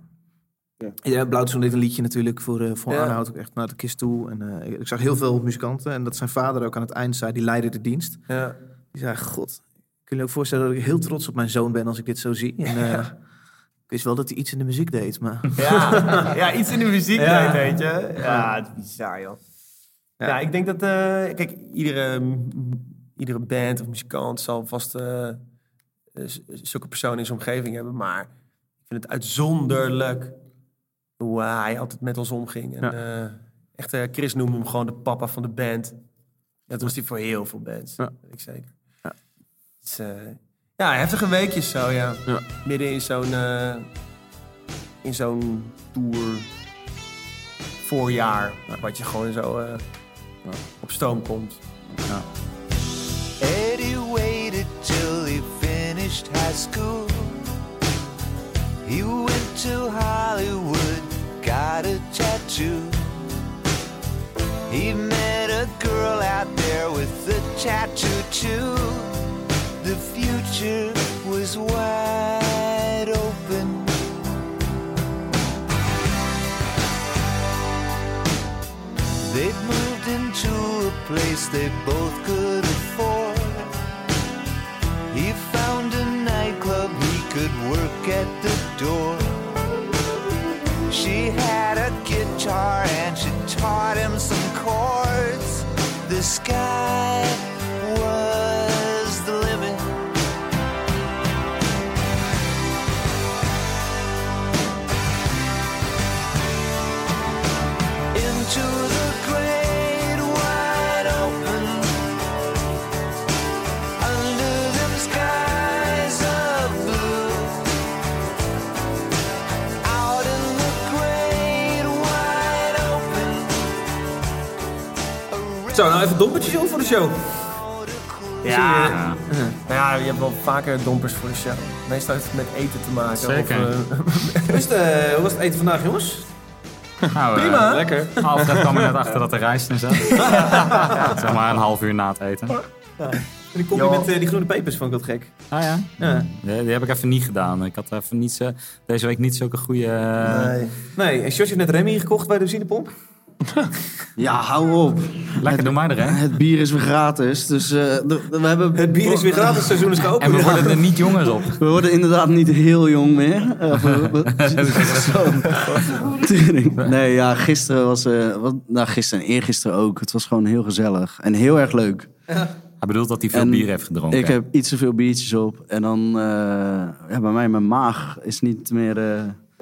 Ja. Ja, Blauwzoen deed een liedje natuurlijk voor, eh voor Ja. Arnoud ook echt naar de kist toe. En eh, ik zag heel veel muzikanten. En dat zijn vader ook aan het eind zei, die leidde de dienst. ja. Die zei, god, kun je je ook voorstellen dat ik heel trots op mijn zoon ben als ik dit zo zie. En, eh, Ik wist wel dat hij iets in de muziek deed, maar... Ja, ja iets in de muziek Ja. deed, weet je. Ja, het is bizar, joh. Ja, ik denk dat... eh, kijk, iedere, iedere band of muzikant zal vast eh, eh, zulke personen in zijn omgeving hebben. Maar ik vind het uitzonderlijk hoe hij altijd met ons omging. En, Ja. echt, Chris noemde hem gewoon de papa van de band. Dat was hij voor heel veel bands, Ja. weet ik zeker. Ja. Dus, ja, heftige weekjes zo, ja. Ja. Midden in zo'n in zo'n tour voorjaar, wat je gewoon zo op stoom komt. Eddie waited till he finished high school. He went to Hollywood, got a tattoo. He met a girl out there with a tattoo too. The future was wide open. They'd into a place they both could afford. He found a nightclub he could work at the door. She had a guitar and she taught him some chords. The sky Zo, nou even dompertjes op voor de show. Ja. ja. Nou ja, je hebt wel vaker dompers voor de show. Meestal heeft het met eten te maken. Zeker. Of, het, eh, hoe was het eten vandaag, jongens? Nou, eh, Prima. Lekker. Alfred kwam er net achter dat er rijst in zat. zeg maar een half uur na het eten. En die kopje Ja. met eh, die groene pepers vond ik wat gek. Ah ja? Ja. Die, die heb ik even niet gedaan. Ik had even niet zo, deze week niet zulke goede... eh, nee. Nee, en George heeft net Remy gekocht bij de benzinepomp. Ja, hou op. Lekker, doe maar er, hè? Het bier is weer gratis, dus eh, de- we hebben... Het bier is weer gratis, het seizoen is geopend. En we worden er niet jonger op. We worden inderdaad niet heel jong meer. Eh, we- we- Tering. nee, ja, gisteren was... eh, wat, nou, gisteren en eergisteren ook. Het was gewoon heel gezellig. En heel erg leuk. Hij bedoelt dat hij veel En bier heeft gedronken. Ik heb iets te veel biertjes op. En dan... eh, ja, bij mij, mijn maag is niet meer...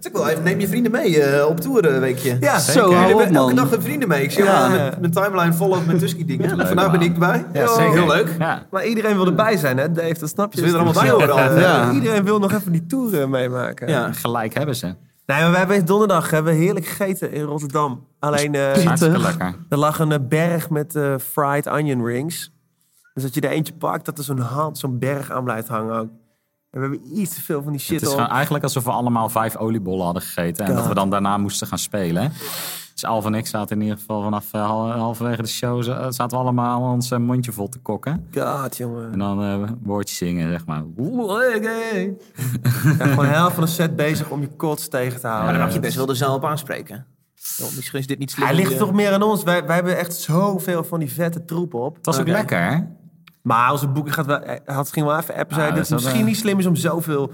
eh, ook wel even, neem je vrienden mee eh, op tour een weekje. Ja, Zo, Jullie hou op, hebben elke dag een vrienden mee. Ik zie Ja. met mijn timeline volop met Tusky dingen. Vandaag ben ik erbij. Ja, Oh, zeker. Heel leuk. Ja. Maar iedereen wil erbij zijn, hè, Dave? Dat snap je. Ze willen er allemaal bij horen. al. Ja. Iedereen wil nog even die tour eh, meemaken. Ja. Gelijk hebben ze. Nee, maar we hebben donderdag hebben we heerlijk gegeten in Rotterdam. Alleen, eh, Hartstikke lekker. er lag een eh, berg met eh, fried onion rings. Dus dat je er eentje pakt, dat er zo'n hand, zo'n berg aan blijft hangen ook. En we hebben iets te veel van die shit Het is op. gewoon eigenlijk alsof we allemaal vijf oliebollen hadden gegeten. En God. dat we dan daarna moesten gaan spelen. hè. Dus Alf en ik zaten in ieder geval vanaf eh, hal- halverwege de show... za- zaten we allemaal ons eh, mondje vol te kokken. God, jongen. En dan eh, woordjes zingen, zeg maar. Ja, gewoon helft van de set bezig om je kots tegen te houden. Maar dan mag je best wel de zaal op aanspreken. Misschien is dit niet slim. Hij ligt toch meer aan ons. Wij, wij hebben echt zoveel van die vette troep op. Het was ook lekker, hè? Maar onze boeking gaat wel, hij had ging wel even appen. Zei Ja, dat het wel, misschien niet slim is om zoveel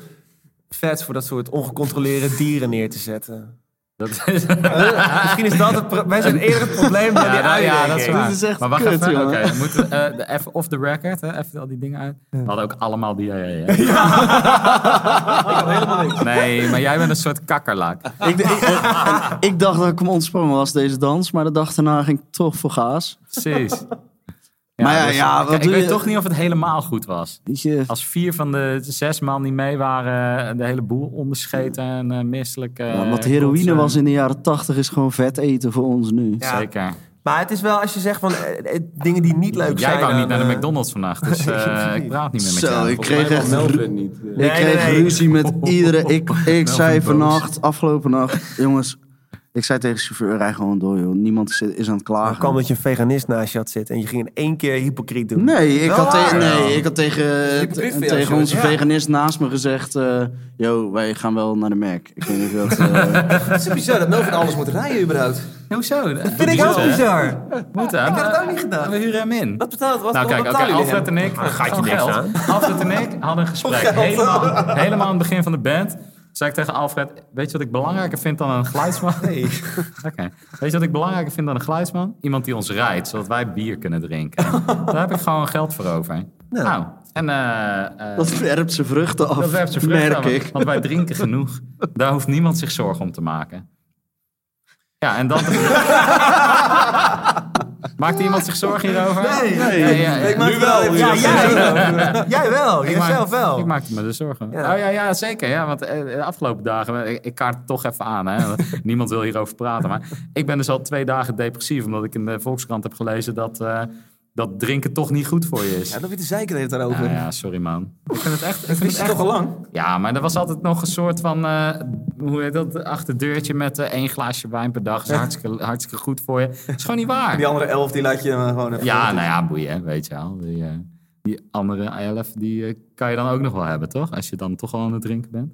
vets voor dat soort ongecontroleerde dieren neer te zetten. Dat is, misschien is dat het Wij zijn eerder het probleem dan die ja, nou, ja, dat is waar. Dit is echt maar wacht kut, even, oké, moeten we, eh, even off the record, hè, even al die dingen uit. We hadden ook allemaal diarree, hè? Nee, maar jij bent een soort kakkerlak. Ik, ik, dacht dat ik hem ontsprongen was, deze dans. Maar de dag daarna ging ik toch voor gaas. Precies. Maar ja, ja, ik- wat ik doe weet je? toch niet of het helemaal goed was. Je, Als vier van de zes man die mee waren, de hele boel onderscheten en eh, misselijk. eh, ja, wat heroïne kotsen. was in de jaren tachtig is gewoon vet eten voor ons nu. Ja. Zeker. Maar het is wel als je zegt van eh, eh, dingen die niet leuk zijn. Jij wou niet naar de eh, McDonald's vannacht, dus eh, ik praat niet meer met Zo, jou. ik kreeg echt Melvin niet. eh. Ik Nee, kreeg nee, nee. ruzie met iedere... Ik, ik zei vannacht, afgelopen nacht... Jongens, ik zei tegen de chauffeur, rij gewoon door, joh. Niemand is, is aan het klagen. kwam dat je een veganist naast je had zitten en je ging in één keer hypocriet doen. Nee, ik had, nee, ik had tegen, tegen onze Ja. veganist naast me gezegd... eh yo, wij gaan wel naar de Mac. Ik weet niet of dat... eh, Het is bizar dat Melvin alles moet rijden überhaupt. Hoezo? Dat vind ik ook bizar. Moeten. Ik had het ook niet gedaan. We huren hem in. Wat betaalt wat? Nou kijk, oké, jullie Alfred hem? en ik, gaat je niks geld. aan. Alfred en ik hadden een gesprek helemaal, helemaal aan het begin van de band. Zei ik tegen Alfred, weet je wat ik belangrijker vind dan een geluidsman? Nee. Oké. Weet je wat ik belangrijker vind dan een geluidsman? Iemand die ons rijdt, zodat wij bier kunnen drinken. Daar heb ik gewoon geld voor over. Nou, en eh, eh, dat werpt zijn vruchten af, dat werpt zijn vruchten merk aan, ik. want- Want wij drinken genoeg. Daar hoeft niemand zich zorgen om te maken. Ja, en dan... Maakt iemand zich zorgen hierover? Nee. Nee, ja, Ik maak Nu wel. Ja, jij, jij wel. Ik Jijzelf maak- wel. Ik maakte me dus zorgen. Ja. Oh ja, ja, zeker. Ja, want eh, de afgelopen dagen, ik, ik kaart het toch even aan. Hè. Niemand wil hierover praten. Maar ik ben dus al twee dagen depressief. Omdat ik in de Volkskrant heb gelezen dat, eh, dat drinken toch niet goed voor je is. Ja, dan weer de zeiken het daarover. Ja, ja, sorry man. Ik vind het echt. Ik vind het echt toch al lang? ja, maar er was altijd nog een soort van, eh, hoe heet dat, achterdeurtje met eh, één glaasje wijn per dag. is hartstikke, hartstikke goed voor je. Dat is gewoon niet waar. Die andere elf, die laat je gewoon even... Ja, nou ja, boeien, weet je wel. Die, eh, die andere elf, die kan je dan ook nog wel hebben, toch? Als je dan toch al aan het drinken bent.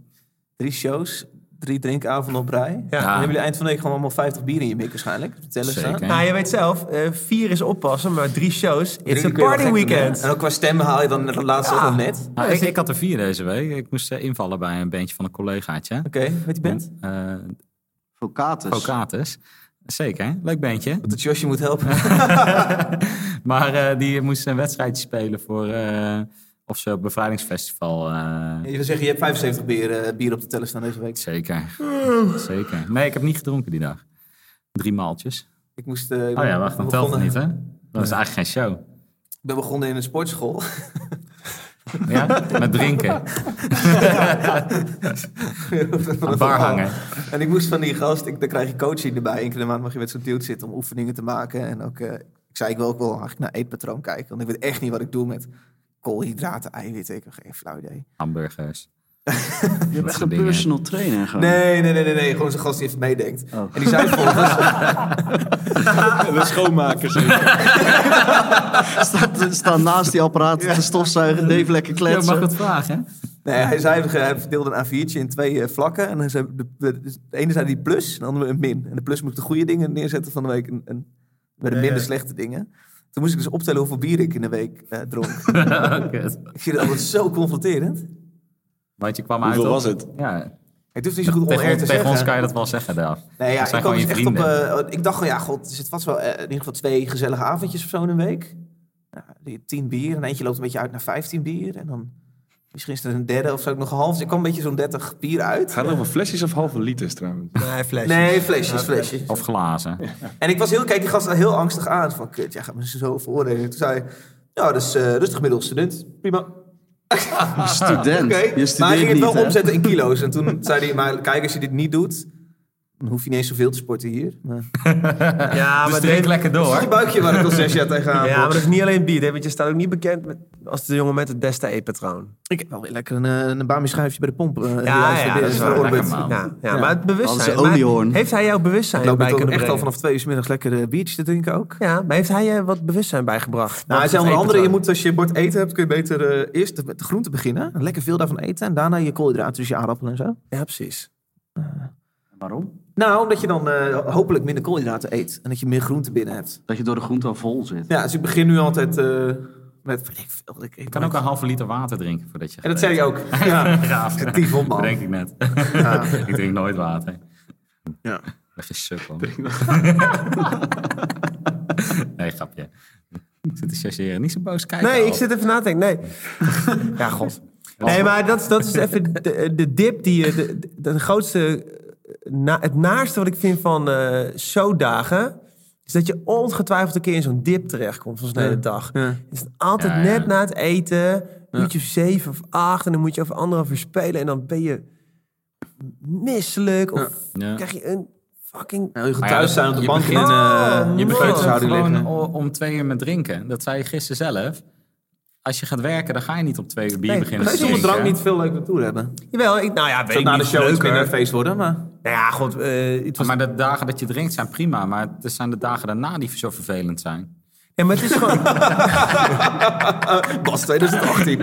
Drie shows, drie drinkavonden op rij. Ja. Dan hebben jullie eind van de week gewoon allemaal 50 bier in je mik waarschijnlijk. Zeker. Nou, je weet zelf, eh, vier is oppassen, maar drie shows. It's Drie a party weekend. En ook qua stemmen haal je dan de laatste ook nog net. Nou, ik, ik had er vier deze week. Ik moest eh, invallen bij een bandje van een collegaatje. Oké, weet je bent? Eh Vocatus. Vocatus. Zeker, leuk bandje. Dat Josje moet helpen. Maar eh, die moest een wedstrijdje spelen voor... of ze op bevrijdingsfestival... eh, Je wil zeggen, je hebt 75 bier, eh, bier op de teller staan deze week. Zeker. Zeker. Nee, ik heb niet gedronken die dag. Drie maaltjes. Ik moest... eh, Oh ja, wacht, dan telt het niet, hè? Dat is eigenlijk geen show. Ik ben begonnen in een sportschool. Ja? Met drinken. De bar hangen. En ik moest van die gast, ik, dan krijg je coaching erbij. Eén keer maand mag je met zo'n dude zitten om oefeningen te maken. En ook, eh, ik zei, ik wil ook wel eigenlijk naar eetpatroon kijken. Want ik weet echt niet wat ik doe met koolhydraten, eiwitten. Ik heb geen flauw idee. Hamburgers. Je bent een dingen. personal trainer gewoon. Nee, nee, nee, nee, nee. Gewoon zo'n gast die even meedenkt. Oh. En die zei volgens... De schoonmaker zeker. staat, staat naast die apparaten te stofzuigen, Dave lekker Ja, mag kletsen. ik wat vragen? Nee, hij zei, hij verdeelde een A4'tje in twee eh, vlakken. En dan zei, de, de, de ene zei die plus, en de andere een min. En de plus moest de goede dingen neerzetten van de week. En, en bij de Ja, minder ja. slechte dingen. Toen moest ik dus optellen hoeveel bier ik in de week eh, dronk. Ik vind het altijd zo confronterend. Want je kwam uit Hoeveel op- was het? Ja. Ik durf niet zo goed Tegen, te tegen zeggen. ons kan je dat wel zeggen, Daf. Nee, ja, Dat zijn ik gewoon dus echt op... eh, ik dacht van, ja, god, er zit vast wel eh, in ieder geval twee gezellige avondjes of zo in een week. Ja, die tien bier. En eentje loopt een beetje uit naar 15 bier. En dan misschien is er een derde of zo ook nog een half. Dus ik kwam een beetje zo'n 30 bier uit. Gaat het over flesjes of halve liters trouwens? Nee, flesjes. Nee, flesjes, flesjes. Of glazen. En ik was heel, kijk die gast heel angstig aan. Van, kut, jij gaat me zo veroordelen. Toen zei hij, ja, dus eh rustig gemiddeld student. Prima. Student. Oké, Je maar hij ging het wel omzetten in kilo's. En toen zei hij, maar kijk, als je dit niet doet... Dan hoef je niet eens zoveel te sporten hier. Maar... Ja, Dus maar drink lekker Dat is door. je buikje waar ik al zes jaar tegenaan Ja, maar dat is niet alleen bier, hè, want je staat ook niet bekend met, als de jongen met het beste eetpatroon. Ik heb wel weer lekker een, eh, een bami schuifje bij de pomp. eh, Ja, ja, dat is wel Orbit. lekker, man. Ja, ja, Ja. maar het bewustzijn. maar heeft hij jouw bewustzijn Ik loop bij kunnen echt al brengen? vanaf twee uur 's middags lekker eh, biertjes te drinken ook. Ja, maar heeft hij je wat bewustzijn bijgebracht? Nou, hij zei onder andere, je moet als je bord eten hebt, kun je beter eerst met de groenten beginnen. Lekker veel daarvan eten. En daarna je koolhydraten, dus je aardappelen en zo. Ja, precies. Waarom? Nou, omdat je dan eh, hopelijk minder koolhydraten eet. En dat je meer groenten binnen hebt. Dat je door de groente al vol zit. Ja, dus ik begin nu altijd eh, met... ik veel, ik, Je kan ook een halve liter water drinken voordat je En dat zei je ook. Ja, Gaaf. Actief op, man. Dat denk ik net. Ja. ik drink nooit water. Ja. Leg je sukkel. nee, grapje. Ik zit te chargeren. Niet zo boos kijken. Nee, al. ik zit even na te denken. Nee. ja, god. Nee, maar dat, is- dat is even de, de dip die je... De, de, de grootste... Na, het naarste wat ik vind van eh showdagen... is dat je ongetwijfeld een keer in zo'n dip terechtkomt van zo'n hele dag. Ja. Het is altijd Ja, ja. net na het eten... uurtje of zeven of acht... en dan moet je over anderhalf uur spelen... en dan ben je misselijk... of Ja. krijg je een fucking... Nou, je gaat Maar ja, thuis dat- zijn op de je bank in Oh, uh, Je begint liggen. o- om twee uur met drinken. Dat zei je gisteren zelf. Als je gaat werken, dan ga je niet om twee uur bier Nee, beginnen je zonder drinken. drank niet veel leuk naartoe hebben. Jawel, ik, nou ja, weet Zou ik na de show leuker. minder een feest worden, maar... Nou ja, god. eh, het was, Maar de dagen dat je drinkt zijn prima. Maar het zijn de dagen daarna die zo vervelend zijn. ja, maar het is gewoon... Bas 2018.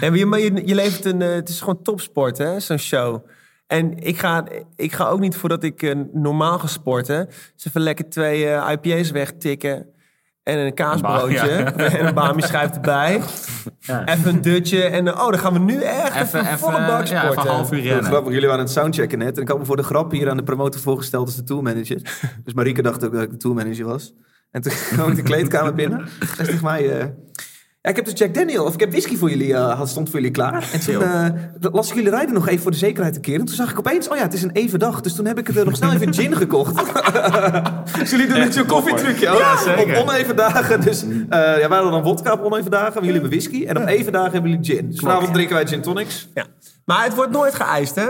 Nee, maar je, maar je, je levert een... eh, het is gewoon topsport, hè, zo'n show. En ik ga, ik ga ook niet voordat ik eh, normaal ga sporten... eens even lekker twee IPA's wegtikken... en een kaasbroodje Een ba- ja. en een bami schijf erbij. Even een dutje en eh, oh, dan gaan we nu echt even, Even, volle bak even, ja, sporten. even een half uur rennen. grappig, jullie waren aan het soundchecken net. En ik had me voor de grap hier aan de promotor voorgesteld als de tourmanager. Dus Marieke dacht ook dat ik de tourmanager was. En toen kwam ik de kleedkamer binnen. Tegen mij... eh, ja, ik heb dus Jack Daniel, of ik heb whisky voor jullie, eh, had stond voor jullie klaar. En toen eh, las ik jullie rijden nog even voor de zekerheid een keer. En toen zag ik opeens, oh ja, het is een even dag. Dus toen heb ik er nog snel even gin gekocht. dus jullie doen net zo'n koffietrucje. Ja, zeker. Op oneven dagen. Dus eh ja, wij hadden dan wodka op oneven dagen. Maar jullie hebben whisky. En op even dagen hebben jullie gin. Dus vanavond drinken wij gin tonics. Ja. Maar het wordt nooit geëist, hè?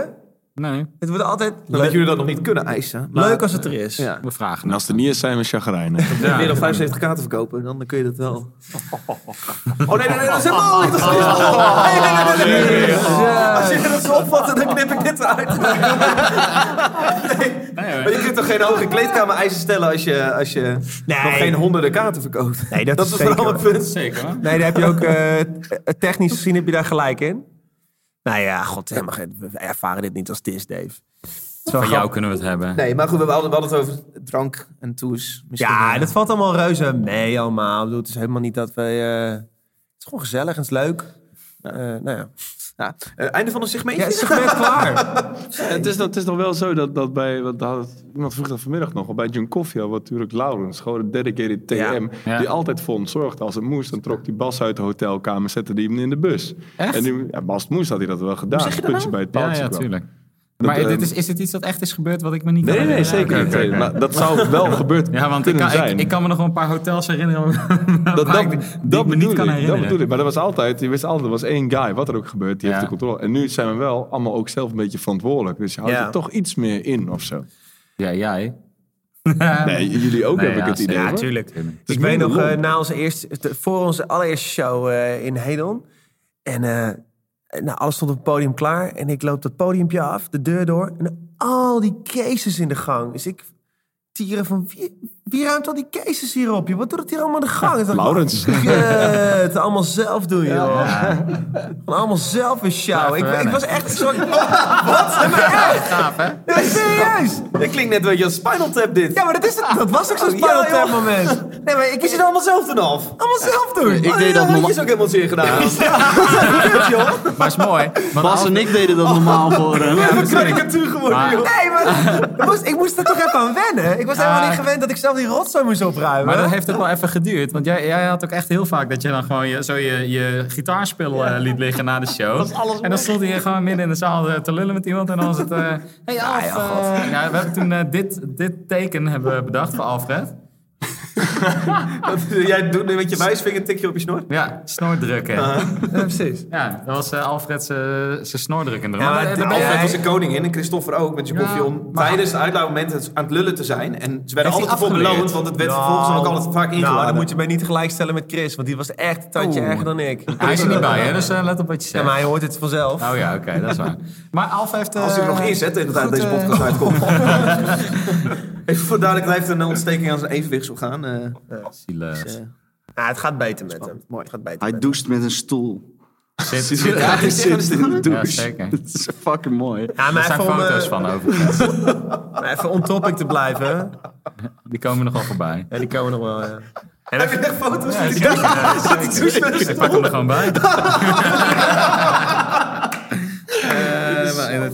Nee, Het wordt altijd Dan dat leuk, jullie dat nog niet kunnen eisen. Maar- leuk als het er is. Ja. we vragen En als het er niet is, zijn we chagrijnen. Ja. Meer dan 75 kaarten verkopen, dan kun je dat wel. Oh nee, nee, nee, dat is helemaal niet. Dat. Als je dat zo opvat, dan knip ik dit eruit. Nee. Maar je kunt toch geen hoge kleedkamer eisen stellen als je, als je Nee. nog geen honderden kaarten verkoopt? Nee, dat is is zeker vooral een punt. Zeker. Nee, daar heb je ook eh, technisch gezien heb je daar gelijk in. Nou ja, god, helemaal geen, we ervaren dit niet als het is, Dave. Van jou grappig. kunnen we het hebben. Nee, maar goed, we hadden, we hadden het over drank en tours. Misschien, Ja, dat valt allemaal reuze mee allemaal. Ik bedoel, het is helemaal niet dat wij... eh, het is gewoon gezellig en het is leuk. Eh, nou ja. Ja. Eh, einde van een segmentje. Ja, het klaar? het, is, nog- het is nog wel zo dat, dat bij, wat had het- iemand vroeg dat vanmiddag nog, bij John Coffee wat natuurlijk Laurens, gewoon een dedicated TM, Ja. Ja. die altijd voor hem zorgde. Als het moest, dan trok die Bas uit de hotelkamer, zette die hem in de bus. Echt? En ja, als het moest, had hij dat wel gedaan. zeg je dat Puntje nou? bij het Ja, paaltje ja, kwam. Dat, Maar dit ehm, is, is dit iets dat echt is gebeurd wat ik me niet Nee, kan nee, zeker niet. oké. Maar dat zou wel gebeurd Ja, want ik kunnen kan, zijn. ik, ik kan me nog wel een paar hotels herinneren dat, ik- dat, die dat ik me bedoel niet kan ik, herinneren. dat bedoel ik. Maar er was altijd, je wist altijd, er was één guy, wat er ook gebeurt, die Ja. heeft de controle. En nu zijn we wel allemaal ook zelf een beetje verantwoordelijk. Dus je houdt Ja. er toch iets meer in of zo. Ja, jij. Nee, jullie ook Nee, heb ik het idee. Ja, hoor. tuurlijk. is Ik weet minder nog, eh, na onze eerste, te- voor onze allereerste show eh, in Hedon. En eh, nou, alles stond op het podium klaar. En ik loop dat podiumpje af, de deur door. En al die cases in de gang. Dus ik tieren van, wie, wie ruimt al die cases hier op? joh? Wat doet het hier allemaal de gang? Dacht, Laurens. Het allemaal zelf doen, joh. Gewoon allemaal zelf een show. Ik, ik was echt zo... Wat? Maar echt? Gaaf, hè? Ja, serieus? Dat klinkt net wel je als Spinal Tap dit. Ja, maar dat, is het, dat was ook zo'n Ja, Spinal Tap joh. moment. Nee, maar ik Is je het allemaal zelf dan af? allemaal zelf doen. Ik Oh, deed ja, dat handjes normaal. ook helemaal zeer gedaan. Maar is mooi. Bas en ik deden dat normaal voor hem. Ja, een karikatuur geworden, Maar- joh. Nee, maar ik moest, er toch even aan wennen. Ik was helemaal Ja. niet gewend dat ik zelf die rotzooi moest opruimen. Maar dat heeft ook wel even geduurd. Want jij, jij had ook echt heel vaak dat je dan gewoon je, zo je, je gitaarspel eh, liet liggen na de show. en dan stond hij gewoon midden in de zaal eh, te lullen met iemand. En dan was het... eh hey Alf, ja, we hebben toen dit, dit teken hebben we bedacht voor Alfred. Wat- Jij doet nu met je wijsvinger een tikje op je snor? Ja, snordrukken. Ah. Ja, precies. Ja, dat was eh, Alfred zijn snordruk in de Ja, Alfred hij- was een koningin en Christopher ook met je Ja, koffie om maar- tijdens het uitlaatmoment aan het lullen te zijn. En ze werden altijd voor beloond, want het werd vervolgens ook altijd vaak ingeladen. Nou, dan moet je mij niet gelijkstellen met Chris, want die was echt een tandje Oeh. erger dan ik. Hij is er niet bij, hè? dus eh, let op wat je Ja, zegt. maar hij hoort het vanzelf. Oh ja, oké, dat is waar. Maar Alf heeft... eh, Als hij er nog is, hè, dat deze eh, podcast uitkomt. Even voor duidelijk, hij heeft een ontsteking aan zijn evenwichtsorgaan. Eh zielig. eh, Ja, het gaat beter met hem. Mooi. Het gaat beter Hij met doucht met een stoel. Zit, Ja, hij zit in de Ja, douche. zeker. Dat is fucking mooi. Ja, Er maar zijn even, om, foto's eh, van overigens. maar even on topic te blijven. Die komen nog wel voorbij. Ja, die komen nog wel, ja. En Heb je echt foto's? Ja? Ja, een Ik stoel? pak hem er gewoon bij.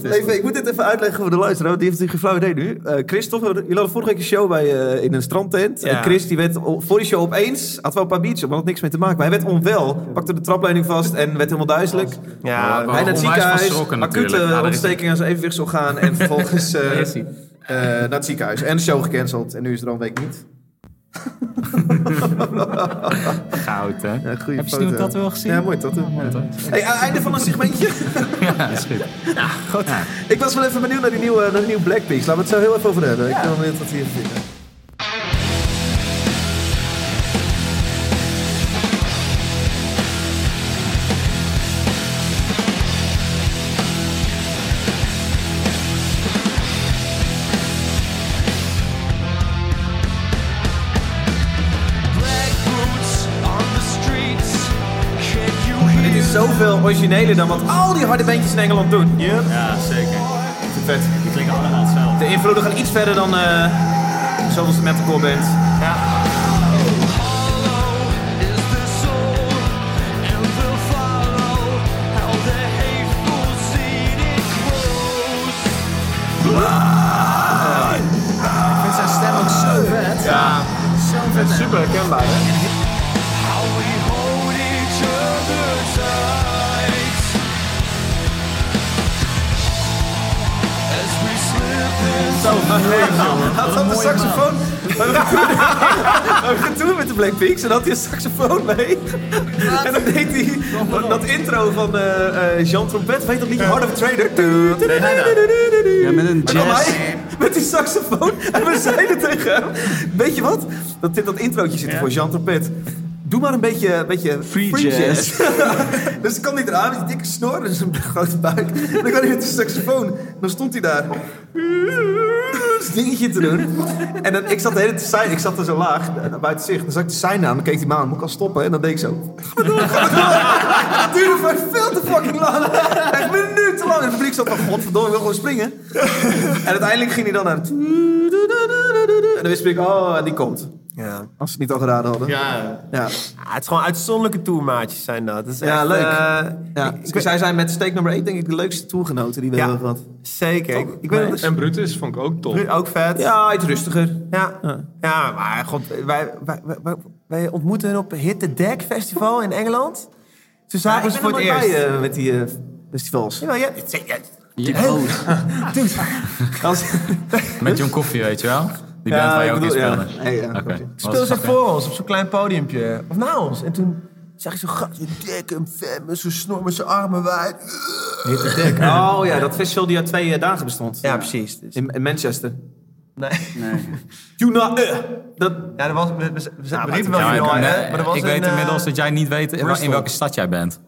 Even, ik moet dit even uitleggen voor de luisteraar, want die heeft natuurlijk geen flauw idee nu. Eh Christopher, jullie hadden vorige week een show bij, eh, in een strandtent. Ja. En Chris die werd voor die show opeens, had wel een paar biertjes op, maar had niks mee te maken. Maar hij werd onwel, pakte de trapleuning vast en werd helemaal duizelig. ja, Hij naar het ziekenhuis, acute natuurlijk. Ontsteking aan zijn evenwichtsorgaan en vervolgens eh, eh, naar het ziekenhuis. En de show gecanceld en nu is er al een week niet. Goud, hè? Ja, goeie Heb je foto. nieuwe tattoo al gezien? Ja, mooi. Mooi, toch? Hey, einde van een segmentje. Ja, is goed. Goed. Ik was wel even benieuwd naar die nieuwe, naar die nieuwe Blackpink. Laten we het zo heel even over hebben. Ik ben wel benieuwd wat hier vinden. Origineler dan wat al die harde bandjes in Engeland doen. Ja, zeker. Het vet. Die klinken allemaal hetzelfde. De invloeden gaan iets verder dan eh zoals de metalcore band. grows. Ik vind zijn stem ook zo vet. ja. Het is super herkenbaar, hè? How we hold each other tight slip in. Zo Hij had de saxofoon. We getoerd met de Blackpinks en had hij een saxofoon mee. En dan deed hij dat intro van eh, eh, Jean Trompet. Weet dat liedje Hard of a Trader? Ja, met een jazz. met die saxofoon. En we zeiden tegen hem, weet je wat? Dat dit dat introotje zit er voor Jean Trompet. Doe maar een beetje, een beetje free, jazz. dus dan kwam hij eraan met die dikke snor en zijn grote buik. En dan kwam hij met de saxofoon. En dan stond hij daar. Dat dingetje te doen. En dan, ik zat de hele tijd te zijn. Ik zat er zo laag, eh, buiten zicht. Dan zag ik de sign aan. Dan keek hij me aan. Moet ik al stoppen? En dan deed ik zo. Ga maar door, ga maar door. Het duurde voor veel te fucking lang. Echt minuten lang. En het publiek zat van, godverdomme, ik wil gewoon springen. En uiteindelijk ging hij dan naar... En dan wist ik, oh, en die komt. Ja. Als ze het niet al geraden hadden. Ja. Ja, Ah, het is gewoon uitzonderlijke tourmaatjes zijn dat. dat is ja echt, leuk. eh, ja. ik- ik- Zij zijn met steek nummer 1 denk ik de leukste tourgenoten die we Ja. hebben gehad. Zeker. Ik, ik weet En Brutus vond ik ook top. ook vet. Ja, iets rustiger. Ja, Ja. ja maar god, wij, wij, wij, wij, ontmoetten hen op Hit the Deck Festival in Engeland. Toen zagen we ze voor het eerst. bij eh, met die eh, festivals. Ja, ja, boot. dude, Als, Met John Koffie, weet je wel? Die band waar je ook in speelde. Ja. Was speelden ze voor ons op zo'n klein podiumpje. Of na ons. En toen zag je zo'n gast, dik en vet, met zijn snor, met zijn armen wijd. Hit the Deck. Oh ja, dat festival die uit twee eh, dagen bestond. Ja, precies. Dus- In, in Manchester. nee. Nee. Juna, eh. Dat, Ja, dat was, we, we, we, riepen wel Ja, veel, ik, hè, nee, maar er was ik een, weet eh, inmiddels dat jij niet weet in welke stad jij bent.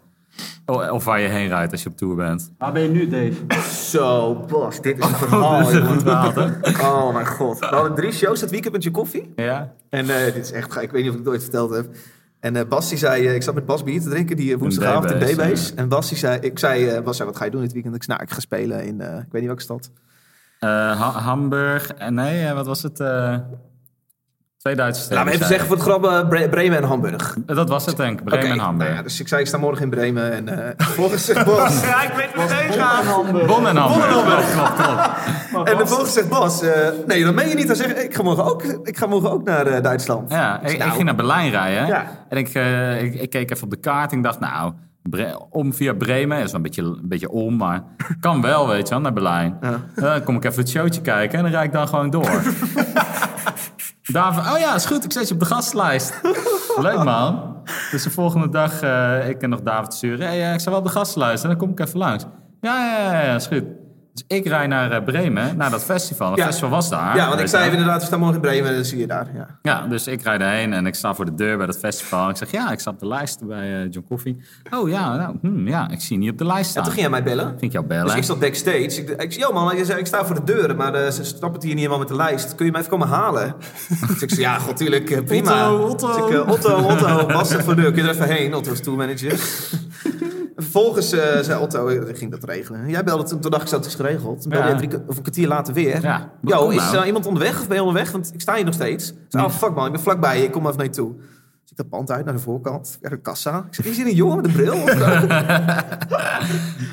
O- Of waar je heen rijdt als je op tour bent. Waar ben je nu, Dave? zo, Bas, dit is een verhaal. Dit is een verhaal, hè? Oh mijn god. We hadden drie shows dat weekend met je koffie. Ja. En eh, dit is echt, ik weet niet of ik het ooit verteld heb. En eh Bas die zei, eh, ik zat met Bas bier te drinken die woensdagavond in D-Base. En Bas die zei, ik zei, eh, Bas zei, wat ga je doen dit weekend? Ik zei, nou, ik ga spelen in, eh, ik weet niet welke stad. Eh, Ha- Hamburg. En nee, wat was het? Twee Duitse steden. Laten we even zeggen voor het grap, eh, Bre- Bremen en Hamburg. Dat was het, denk ik. Bremen en Hamburg. nou ja, dus ik zei, ik sta morgen in Bremen. En eh vervolgens zegt Bas... Ja, ik weet heen gaan. Bon en Hamburg. Klopt, klopt, klopt. en vervolgens zegt Bas, eh, nee, dat meen je niet. Hij zegt, ik ga morgen ook, ik ga morgen ook naar eh, Duitsland. Ja, ik, ik Nou. ging naar Berlijn rijden. Ja. En ik, eh, ik, ik keek even op de kaart en ik dacht, nou, Bre- om via Bremen, dat is wel een beetje, een beetje om, maar kan wel, weet je wel, naar Berlijn. Ja. Dan kom ik even het showtje kijken en dan rijd ik dan gewoon door. David, oh ja, is goed. Ik zet je op de gastlijst. Leuk man. Dus de volgende dag, eh, ik kan nog David sturen. Hey, eh, ik sta wel op de gastlijst en dan kom ik even langs. Ja, ja, ja, ja, is goed. Dus ik rij naar eh, Bremen, naar dat festival. Het Ja. festival was daar. Ja, want ik zei inderdaad, we staan morgen in Bremen en dan zie je daar. Ja. Ja, dus ik rijd erheen en ik sta voor de deur bij dat festival. En ik zeg, ja, ik sta op de lijst bij eh, John Coffee. Oh ja, nou, hm, ja, ik zie je niet op de lijst En staan. toen ging jij mij bellen. Ging ik jou bellen? Dus ik zat backstage. Ik, ik zei, yo man, je zei, ik sta voor de deur, maar eh, ze snappen het hier niet helemaal met de lijst. Kun je mij even komen halen? dus ik zei, ja, god, tuurlijk, prima. Otto, Otto. Dus ik, Otto, Otto, Bas staat voor de deur. Kun je er even heen? Otto is tourmanager. En Vervolgens eh, zei Otto, eh, ging dat regelen. Jij belde toen, toen dacht ik, dat is geregeld. Toen belde Ja. drie, of een kwartier later weer. Ja, Yo, is nou. er iemand onderweg of ben je onderweg? Want ik sta hier nog steeds. Ik zei, oh fuck man, ik ben vlakbij je. Ik kom even naar je toe. Dus ik dat pand uit naar de voorkant. Ja, de kassa. Ik zeg, is hier een jongen met een bril?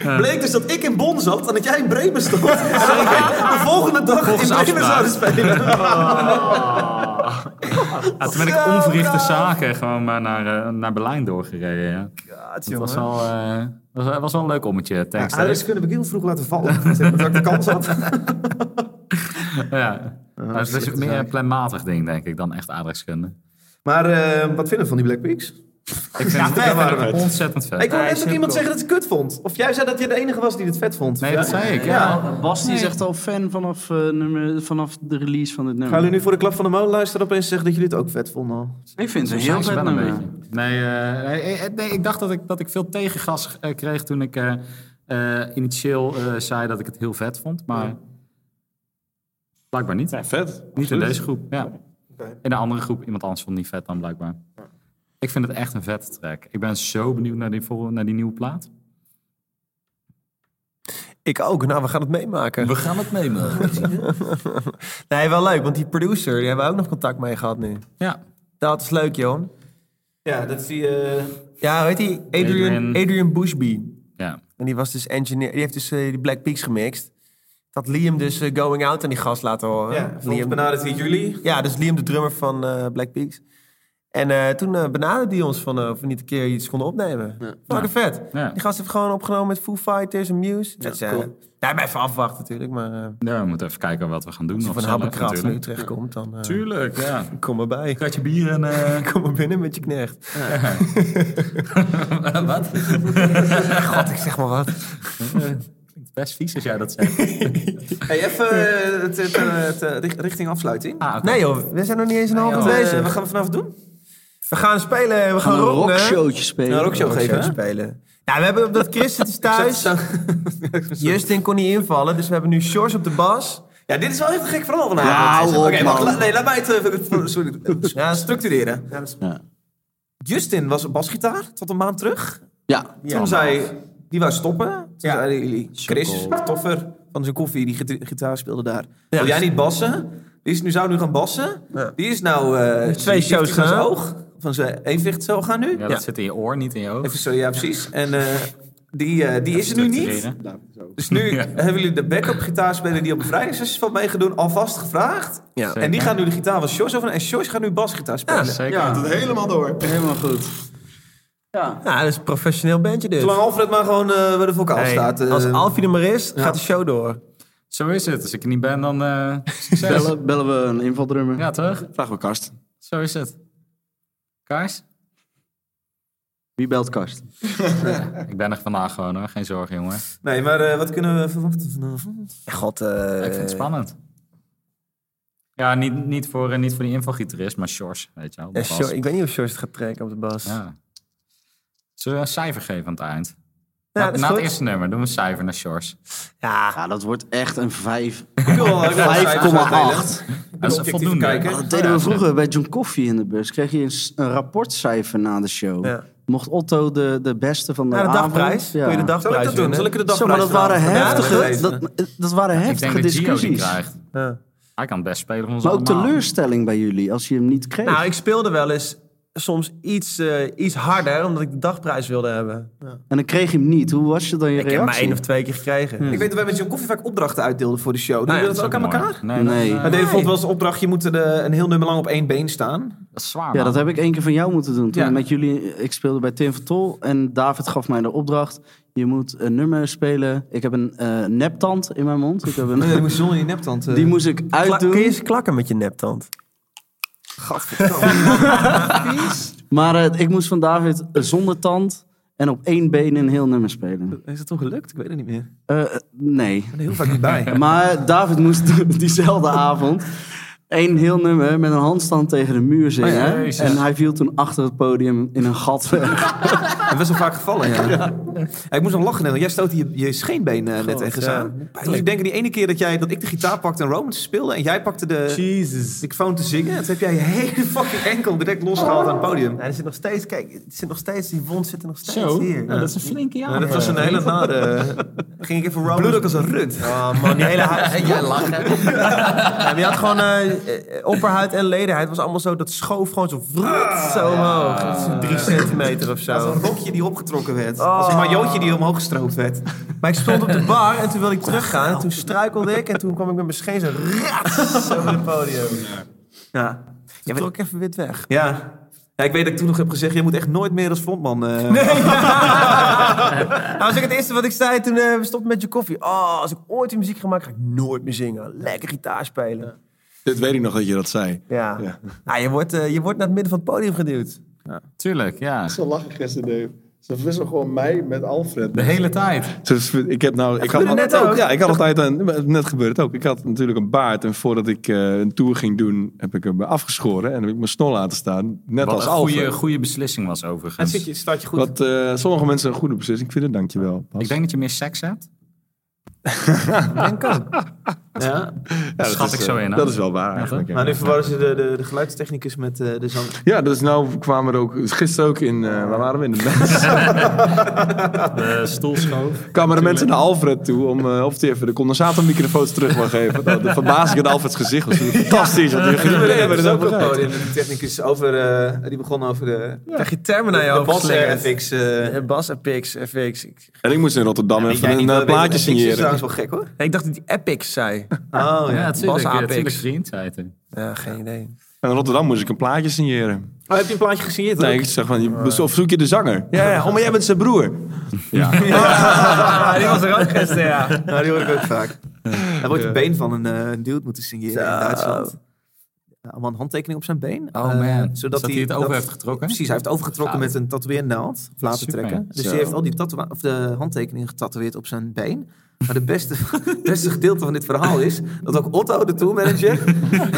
Bleek dus dat ik in Bonn zat en dat jij in Bremen stond. De volgende dag Volgens in Bremen zouden spelen. Ja, toen ben ik onverrichte zaken gewoon maar naar, eh, naar Berlijn doorgereden. Ja. God, Het was wel, eh, was, was wel een leuk ommetje, thanks. Ja, dus kunnen we heel vroeg laten vallen. Dat ik de kans had. ja. Maar het is meer een planmatig ding, denk ik, dan echt aardrijkskunde. Maar eh, wat vinden we van die Black Peaks? Ik vind vet. het ontzettend vet. Ik hoorde net ook iemand zeggen dat ze het kut vond. Of jij zei dat je de enige was die het vet vond. Nee, dat zei ik, ja. Ja. Bas die is echt al fan vanaf, eh, nummer, vanaf de release van dit nummer. Gaan jullie nu voor de klap van de molen luisteren opeens zeggen dat jullie het ook vet vonden? Ik vind het een heel vet een nummer. beetje. Nee, eh, nee, eh, nee, ik dacht dat ik, dat ik veel tegengas kreeg toen ik eh, eh, initieel eh, zei dat ik het heel vet vond. Maar blijkbaar niet. Ja, vet. Niet in deze groep, ja. In de andere groep, iemand anders vond het niet vet dan blijkbaar. Ik vind het echt een vette track. Ik ben zo benieuwd naar die, naar die nieuwe plaat. Ik ook. Nou, we gaan het meemaken. gaan het meemaken. Nee, wel leuk, want die producer, die hebben we ook nog contact mee gehad nu. ja. Dat is leuk, joh. Ja, dat is die... eh, Ja, hoe heet die? Adrian, Adrian- Adrian Bushby. ja. En die was dus engineer. Die heeft dus eh, die Black Peaks gemixt. Dat Liam dus eh, Going Out aan die gast laten horen. ja, volgens Liam, benadert hij jullie. ja, dus Liam de drummer van eh, Black Peaks. En eh, toen eh benaderde die ons van eh, of we niet een keer iets konden opnemen. Fucking vet. Ja. Die gast heeft gewoon opgenomen met Foo Fighters en Muse. Ja, dat, cool. ja, maar even afwachten natuurlijk. Maar eh, ja, we moeten even kijken wat we gaan doen. als je Of van Habbekraft nu natuurlijk. terechtkomt, dan eh, Tuurlijk, ja. kom maar bij. Kratje bier en... eh, Kom maar binnen met je knecht. wat? God, ik zeg maar wat. Klinkt best vies als jij dat zegt. Hey, even het, het, het, richt- richting afsluiting. Ah. Nee joh, we zijn nog niet eens een half uur bezig. wat gaan we vanavond doen? We gaan spelen, we gaan Gaan een rockshowtje spelen. Een rockshow geven, spelen. Nou, we hebben dat Christen is thuis. Justin kon niet invallen, dus we hebben nu Shores op de bas. Ja, dit is wel echt een gek verhaal vanavond. Ja, Oké, la- nee, laat mij het even sorry, eh, Ja, structureren. Ja. Justin was op basgitaar tot een maand terug. Ja. Toen zei die wou stoppen. Toen Ja. zeiden jullie, Chris, de toffer van zijn koffie, die gita- gitaar speelde daar. Ja. Wil jij niet bassen? Die is nu, zou nu gaan bassen. Ja. Die is nou... eh, twee shows oog. Van zijn evenwicht zo gaan nu. Ja, dat Ja. zit in je oor, niet in je oog. Even zo, ja precies. En eh, die, eh, die is er nu niet. Structureren. Dus nu Ja. hebben jullie de backup gitaarspeler die op een vrijdagsfestival meegedoen alvast gevraagd. Ja. En die gaat nu de gitaar van Sjors over. En Sjors gaat nu basgitaar spelen. Zeker. Ja, Helemaal door. helemaal goed. Ja. Nou, dat is een professioneel bandje dus. Zolang Alfred maar gewoon eh, bij de vocaal Hey, staat. eh, als Alfie er maar is, ja. gaat de show door. Zo is het. Als ik er niet ben, dan eh succes. Bellen, bellen we een invaldrummer. Ja, toch? Vraag we Karst. Zo is het. Kaars? Wie belt Karsten? Ik ben er vandaag gewoon hoor. Geen zorgen, jongen. Nee, maar eh, wat kunnen we verwachten vanavond? God, eh, ik vind het spannend. Ja, niet, niet, voor, eh, niet voor die invalgitarist, maar Shores, weet je wel. Ja, ik weet niet of Shores het gaat trekken op de bas. Ja. Zullen we een cijfer geven aan het eind? Ja, na het eerste nummer doen we een cijfer naar Shores. Ja, Ja, dat wordt echt een 5. Ik wil wel- ik wil wel cijfers 5,8. uitdelen. Ik Dat is voldoende. kijken. Dat deden we vroeger bij John Coffee in de bus. Kreeg je een, een rapportcijfer na de show. Ja. Mocht Otto de, de beste van de Ja, de avond... dagprijs. Ja. Kun je de Zal ik dagprijs dat doen? Zal ik de Zo, maar dagprijs dat waren heftige, dat, dat waren Ik heftige discussies. krijgt. Ja. Hij kan het best spelen van Maar ook allemaal. teleurstelling bij jullie als je hem niet kreeg. Nou, ik speelde wel eens soms iets, eh, iets harder, omdat ik de dagprijs wilde hebben. En dan kreeg je hem niet. Hoe was je dan je Ik heb maar reactie? één of twee keer gekregen. Ik weet dat wij met John Koffie vaak opdrachten uitdeelden voor de show. Doen Nou ja, jullie dat Dat ook aan mooi. elkaar? Nee, Nee. Dat, Maar deed bijvoorbeeld wel eens de opdracht, je moet er, eh, een heel nummer lang op één been staan. dat is zwaar, Ja, dat heb ik één keer van jou moeten doen. Toen Ja. met jullie, ik speelde bij Tim van Tol en David gaf mij de opdracht. Je moet een nummer spelen. Ik heb een eh, neptand in mijn mond. Ik heb een, Nee, die moest zonder je neptand. die moest ik Kla- uitdoen. kun je eens klakken met je neptand? Maar eh, ik moest van David eh, zonder tand en op één been een heel nummer spelen. Is het toen gelukt? Ik weet het niet meer. Ik Eh, nee. ben er heel vaak niet bij. Maar David moest diezelfde avond één heel nummer met een handstand tegen de muur zingen. Oh ja, en hij viel toen achter het podium in een gat weg. En best wel vaak gevallen, ja. Ja, Ik moest nog lachen, want jij stoot je, je scheenbeen eh, net ergens ja. aan. Toen ik denk die ene keer dat, jij, dat ik de gitaar pakte en Romans speelde... en jij pakte de Jesus. microfoon te zingen... toen heb jij je hele fucking enkel direct losgehaald aan het podium. Ja, er zit nog steeds, kijk, er zit nog steeds, die wond zit er nog steeds Zo, hier. Nou, dat is een flinke Ja, jaar. dat was een hele nare... ging ik even Romans. Bloed ook als een rund. Oh man, die hele. Jij lacht, je had gewoon eh, eh, opperhuid en lederhuid. was allemaal zo, dat schoof gewoon zo, vrut, zo omhoog. Dat is Drie centimeter of Als zo. een rokje die opgetrokken werd. Als een majootje die omhoog gestroopt werd. Maar ik stond op de bar en toen wilde ik teruggaan. En toen struikelde ik en toen kwam ik met mijn scheen zo rats over het podium. Ja. Toen trok ik even wit weg. Ja. ja, ik weet dat ik toen nog heb gezegd... je moet echt nooit meer als frontman... eh Nou, was ik het eerste wat ik zei toen eh, we stopten met je koffie. Oh, als ik ooit die muziek ga maken, ga ik nooit meer zingen. Lekker gitaar spelen. Dit weet ik nog dat je dat zei. Ja. Ja. Nou, je, wordt, eh, je wordt naar het midden van het podium geduwd. Tuurlijk, ja. Zo lachen gisteren, Dave. Ze wisselen gewoon mij met Alfred. De hele tijd. Dus ik heb nou, ik had net ook. Ja, ik had altijd een, net gebeurt het ook. Ik had natuurlijk een baard en voordat ik eh, een tour ging doen, heb ik hem afgeschoren en heb ik mijn snor laten staan. Net Wat als een Alfred. goede, goede beslissing was overigens. zit je, staat je goed. Wat eh, sommige mensen een goede beslissing vinden, dankjewel. Ik denk dat je meer seks hebt. Denk ook. Ja. Ja, dat schat is, ik eh, zo in, hè? Dat is wel waar eigenlijk. Maar ja. nu verwarren ze de, de, de geluidstechnicus met eh, de zang. Ja, dus nou kwamen er ook, gisteren ook in, eh, waar waren we? In de mens. De stoelschoof. kwamen er mensen naar Alfred toe om eh, of hij even de condensatormicrofoons terug wil geven. De verbazing in Alfreds gezicht was fantastisch. Die We er hebben dus ook podium. De technicus over, eh, die begon over de, Krijg je termen naar je de hoofd. FX. eh Eh, Bas, FX, FX. Ik, En ik moest in Rotterdam even een wat eh, FX plaatje is signeren. trouwens wel gek hoor. ik dacht dat hij Epics zei. Oh Ja, ja. natuurlijk. Bas Ja, Apex. geen idee. En in Rotterdam moest ik een plaatje signeren. Oh, heb je een plaatje gesigneerd? Nee, ook? ik zeg van, je, of zoek je de zanger? Ja, ja, oh, maar jij bent zijn broer. Ja. die was er ook gisteren, ja. Nou, die hoor ik ook vaak. Hij wordt het been van een, eh, dude moeten signeren in Duitsland. Allemaal een handtekening op zijn been. Oh Eh, man. zodat hij het over dat- heeft getrokken? Precies, hij heeft overgetrokken met een tatoeëernaald. Of laten Super. trekken. Dus Zo. hij heeft al die tattoo of de handtekeningen getatoeëerd op zijn been. Maar de beste, beste gedeelte van dit verhaal is dat ook Otto, de tourmanager,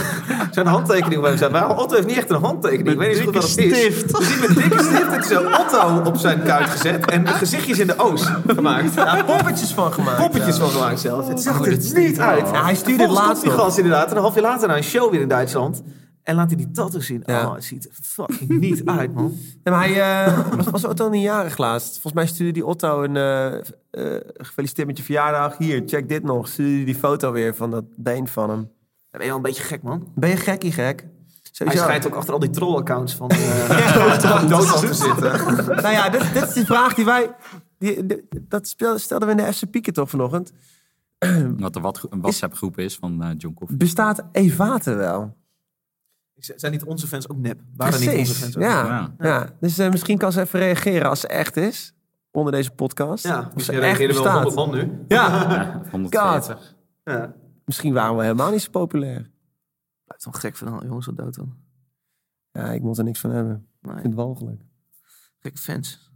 zijn handtekening bij hem zei. Maar Otto heeft niet echt een handtekening. Ik weet niet zo goed wat het is. Dus hij met dikke stift heeft zo Otto op zijn kuit gezet en de gezichtjes in de O's gemaakt. Ja, poppetjes van gemaakt. Poppetjes van gemaakt zelfs. Het zag er niet uit. Ja, hij stuurde het laatst die gast inderdaad. En een half jaar later naar een show weer in Duitsland. En laat hij die tattoo zien. Ja. Oh, het ziet er fucking niet uit, man. Ja, maar hij eh, was, was Otto niet jarig laatst. Volgens mij stuurde die Otto een eh, eh, gefeliciteerd met je verjaardag. Hier, check dit nog. Stuurde die die foto weer van dat been van hem. Ben je wel een beetje gek, man. Ben je gekkie gek? Hij Sowieso. schijnt ook achter al die troll-accounts van uh, Doodland te zitten. Nou ja, dit, dit is die vraag die wij... Die, die- dat speel- stelden we in de FC Pieken toch vanochtend. Wat de wat- een WhatsApp-groep is van eh, John Koffie. Bestaat Evate wel? Zijn niet onze fans ook nep? Waren niet onze fans ook ja. Ja. ja. Dus eh, misschien kan ze even reageren als ze echt is. Onder deze podcast. Ja, Of ze misschien echt wel bestaat. 100 man nu. Ja, Ja, 140. Ja. misschien waren we helemaal niet zo populair. Blijft wel gek verhaal, jongens, wat dood dan. Ja, ik moet er niks van hebben. Ik Nee, vind het walgelijk. gekke fans.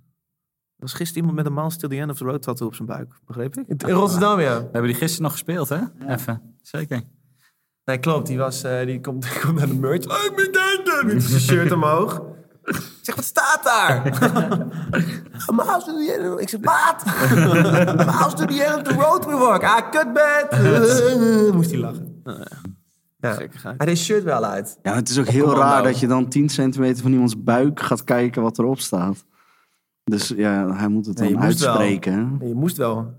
Er was gisteren iemand met een Miles Till the End of the Road tattoo op zijn buik. Begreep ik? In Rotterdam, ja. We hebben die gisteren nog gespeeld, hè? Even. Zeker. Nee, klopt. Die, was, eh, die komt, die komt naar de merch. Oh, ik ben daar. Met zijn shirt omhoog. Ik zeg, wat staat daar? To the end. Ik zeg, wat? To the end of the road we walk. Ah, kutbed. Moest hij lachen. Ja. Gekkigheid. Hij deed shirt wel uit. Ja, het is ook heel commando. raar dat je dan 10 centimeter van iemands buik gaat kijken wat erop staat. Dus ja, hij moet het dan wel. uitspreken. je moest wel.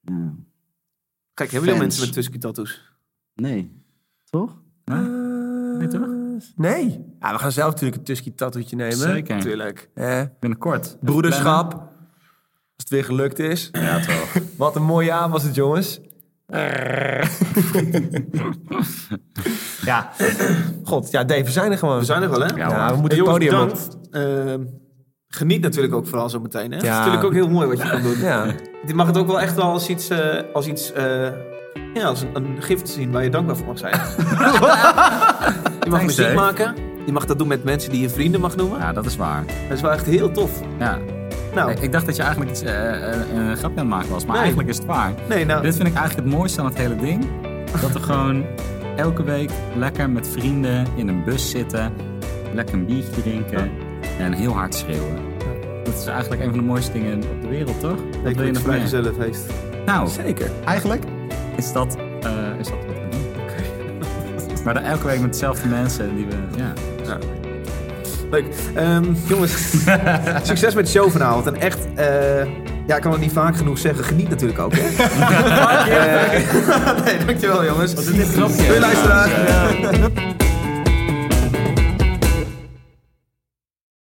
Ja. Kijk, hebben jullie mensen met Tusky tattoos? Nee, toch? Nee, toch? Nee. Ja, we gaan zelf natuurlijk een Tusky tattoetje nemen. Zeker. Natuurlijk. Eh, Binnenkort. broederschap. Als het weer gelukt is. Ja, toch. Wat een mooi jaar was het, jongens. ja. God, ja, Dave, we zijn er gewoon. We zijn er wel, hè? Ja, Ja, we moeten Hey, het jongens, podium op. Ehm, geniet natuurlijk ook vooral zo meteen. Hè? Het is Ja. natuurlijk ook heel mooi wat je kan doen. Ja. Dit mag het ook wel echt wel als iets, eh, als iets eh, ja, als een, een gift zien waar je dankbaar voor mag zijn. je mag muziek Dave. maken. Je mag dat doen met mensen die je vrienden mag noemen. Ja, dat is waar. Dat is wel echt heel tof. Ja. Nou, Ik dacht dat je eigenlijk iets, eh, eh, een grapje aan het maken was, maar Nee. eigenlijk is het waar. nee, nou, Dit vind ik eigenlijk het mooiste aan het hele ding. Dat we gewoon elke week lekker met vrienden in een bus zitten. Lekker een biertje drinken. En heel hard schreeuwen. Dat is eigenlijk een van de mooiste dingen op de wereld, toch? Wat wil je nog meer? vrijgezellenfeest. Nou, Zeker. eigenlijk is dat, eh, is dat wat we doen. Maar dan elke week met dezelfde mensen die we... Ja. Leuk. Ehm, jongens, succes met de show vanavond. En echt, eh, ja, ik kan het niet vaak genoeg zeggen. Geniet natuurlijk ook, hè? Eh, nee, dankjewel, jongens. Wat grapje? Luisteraars.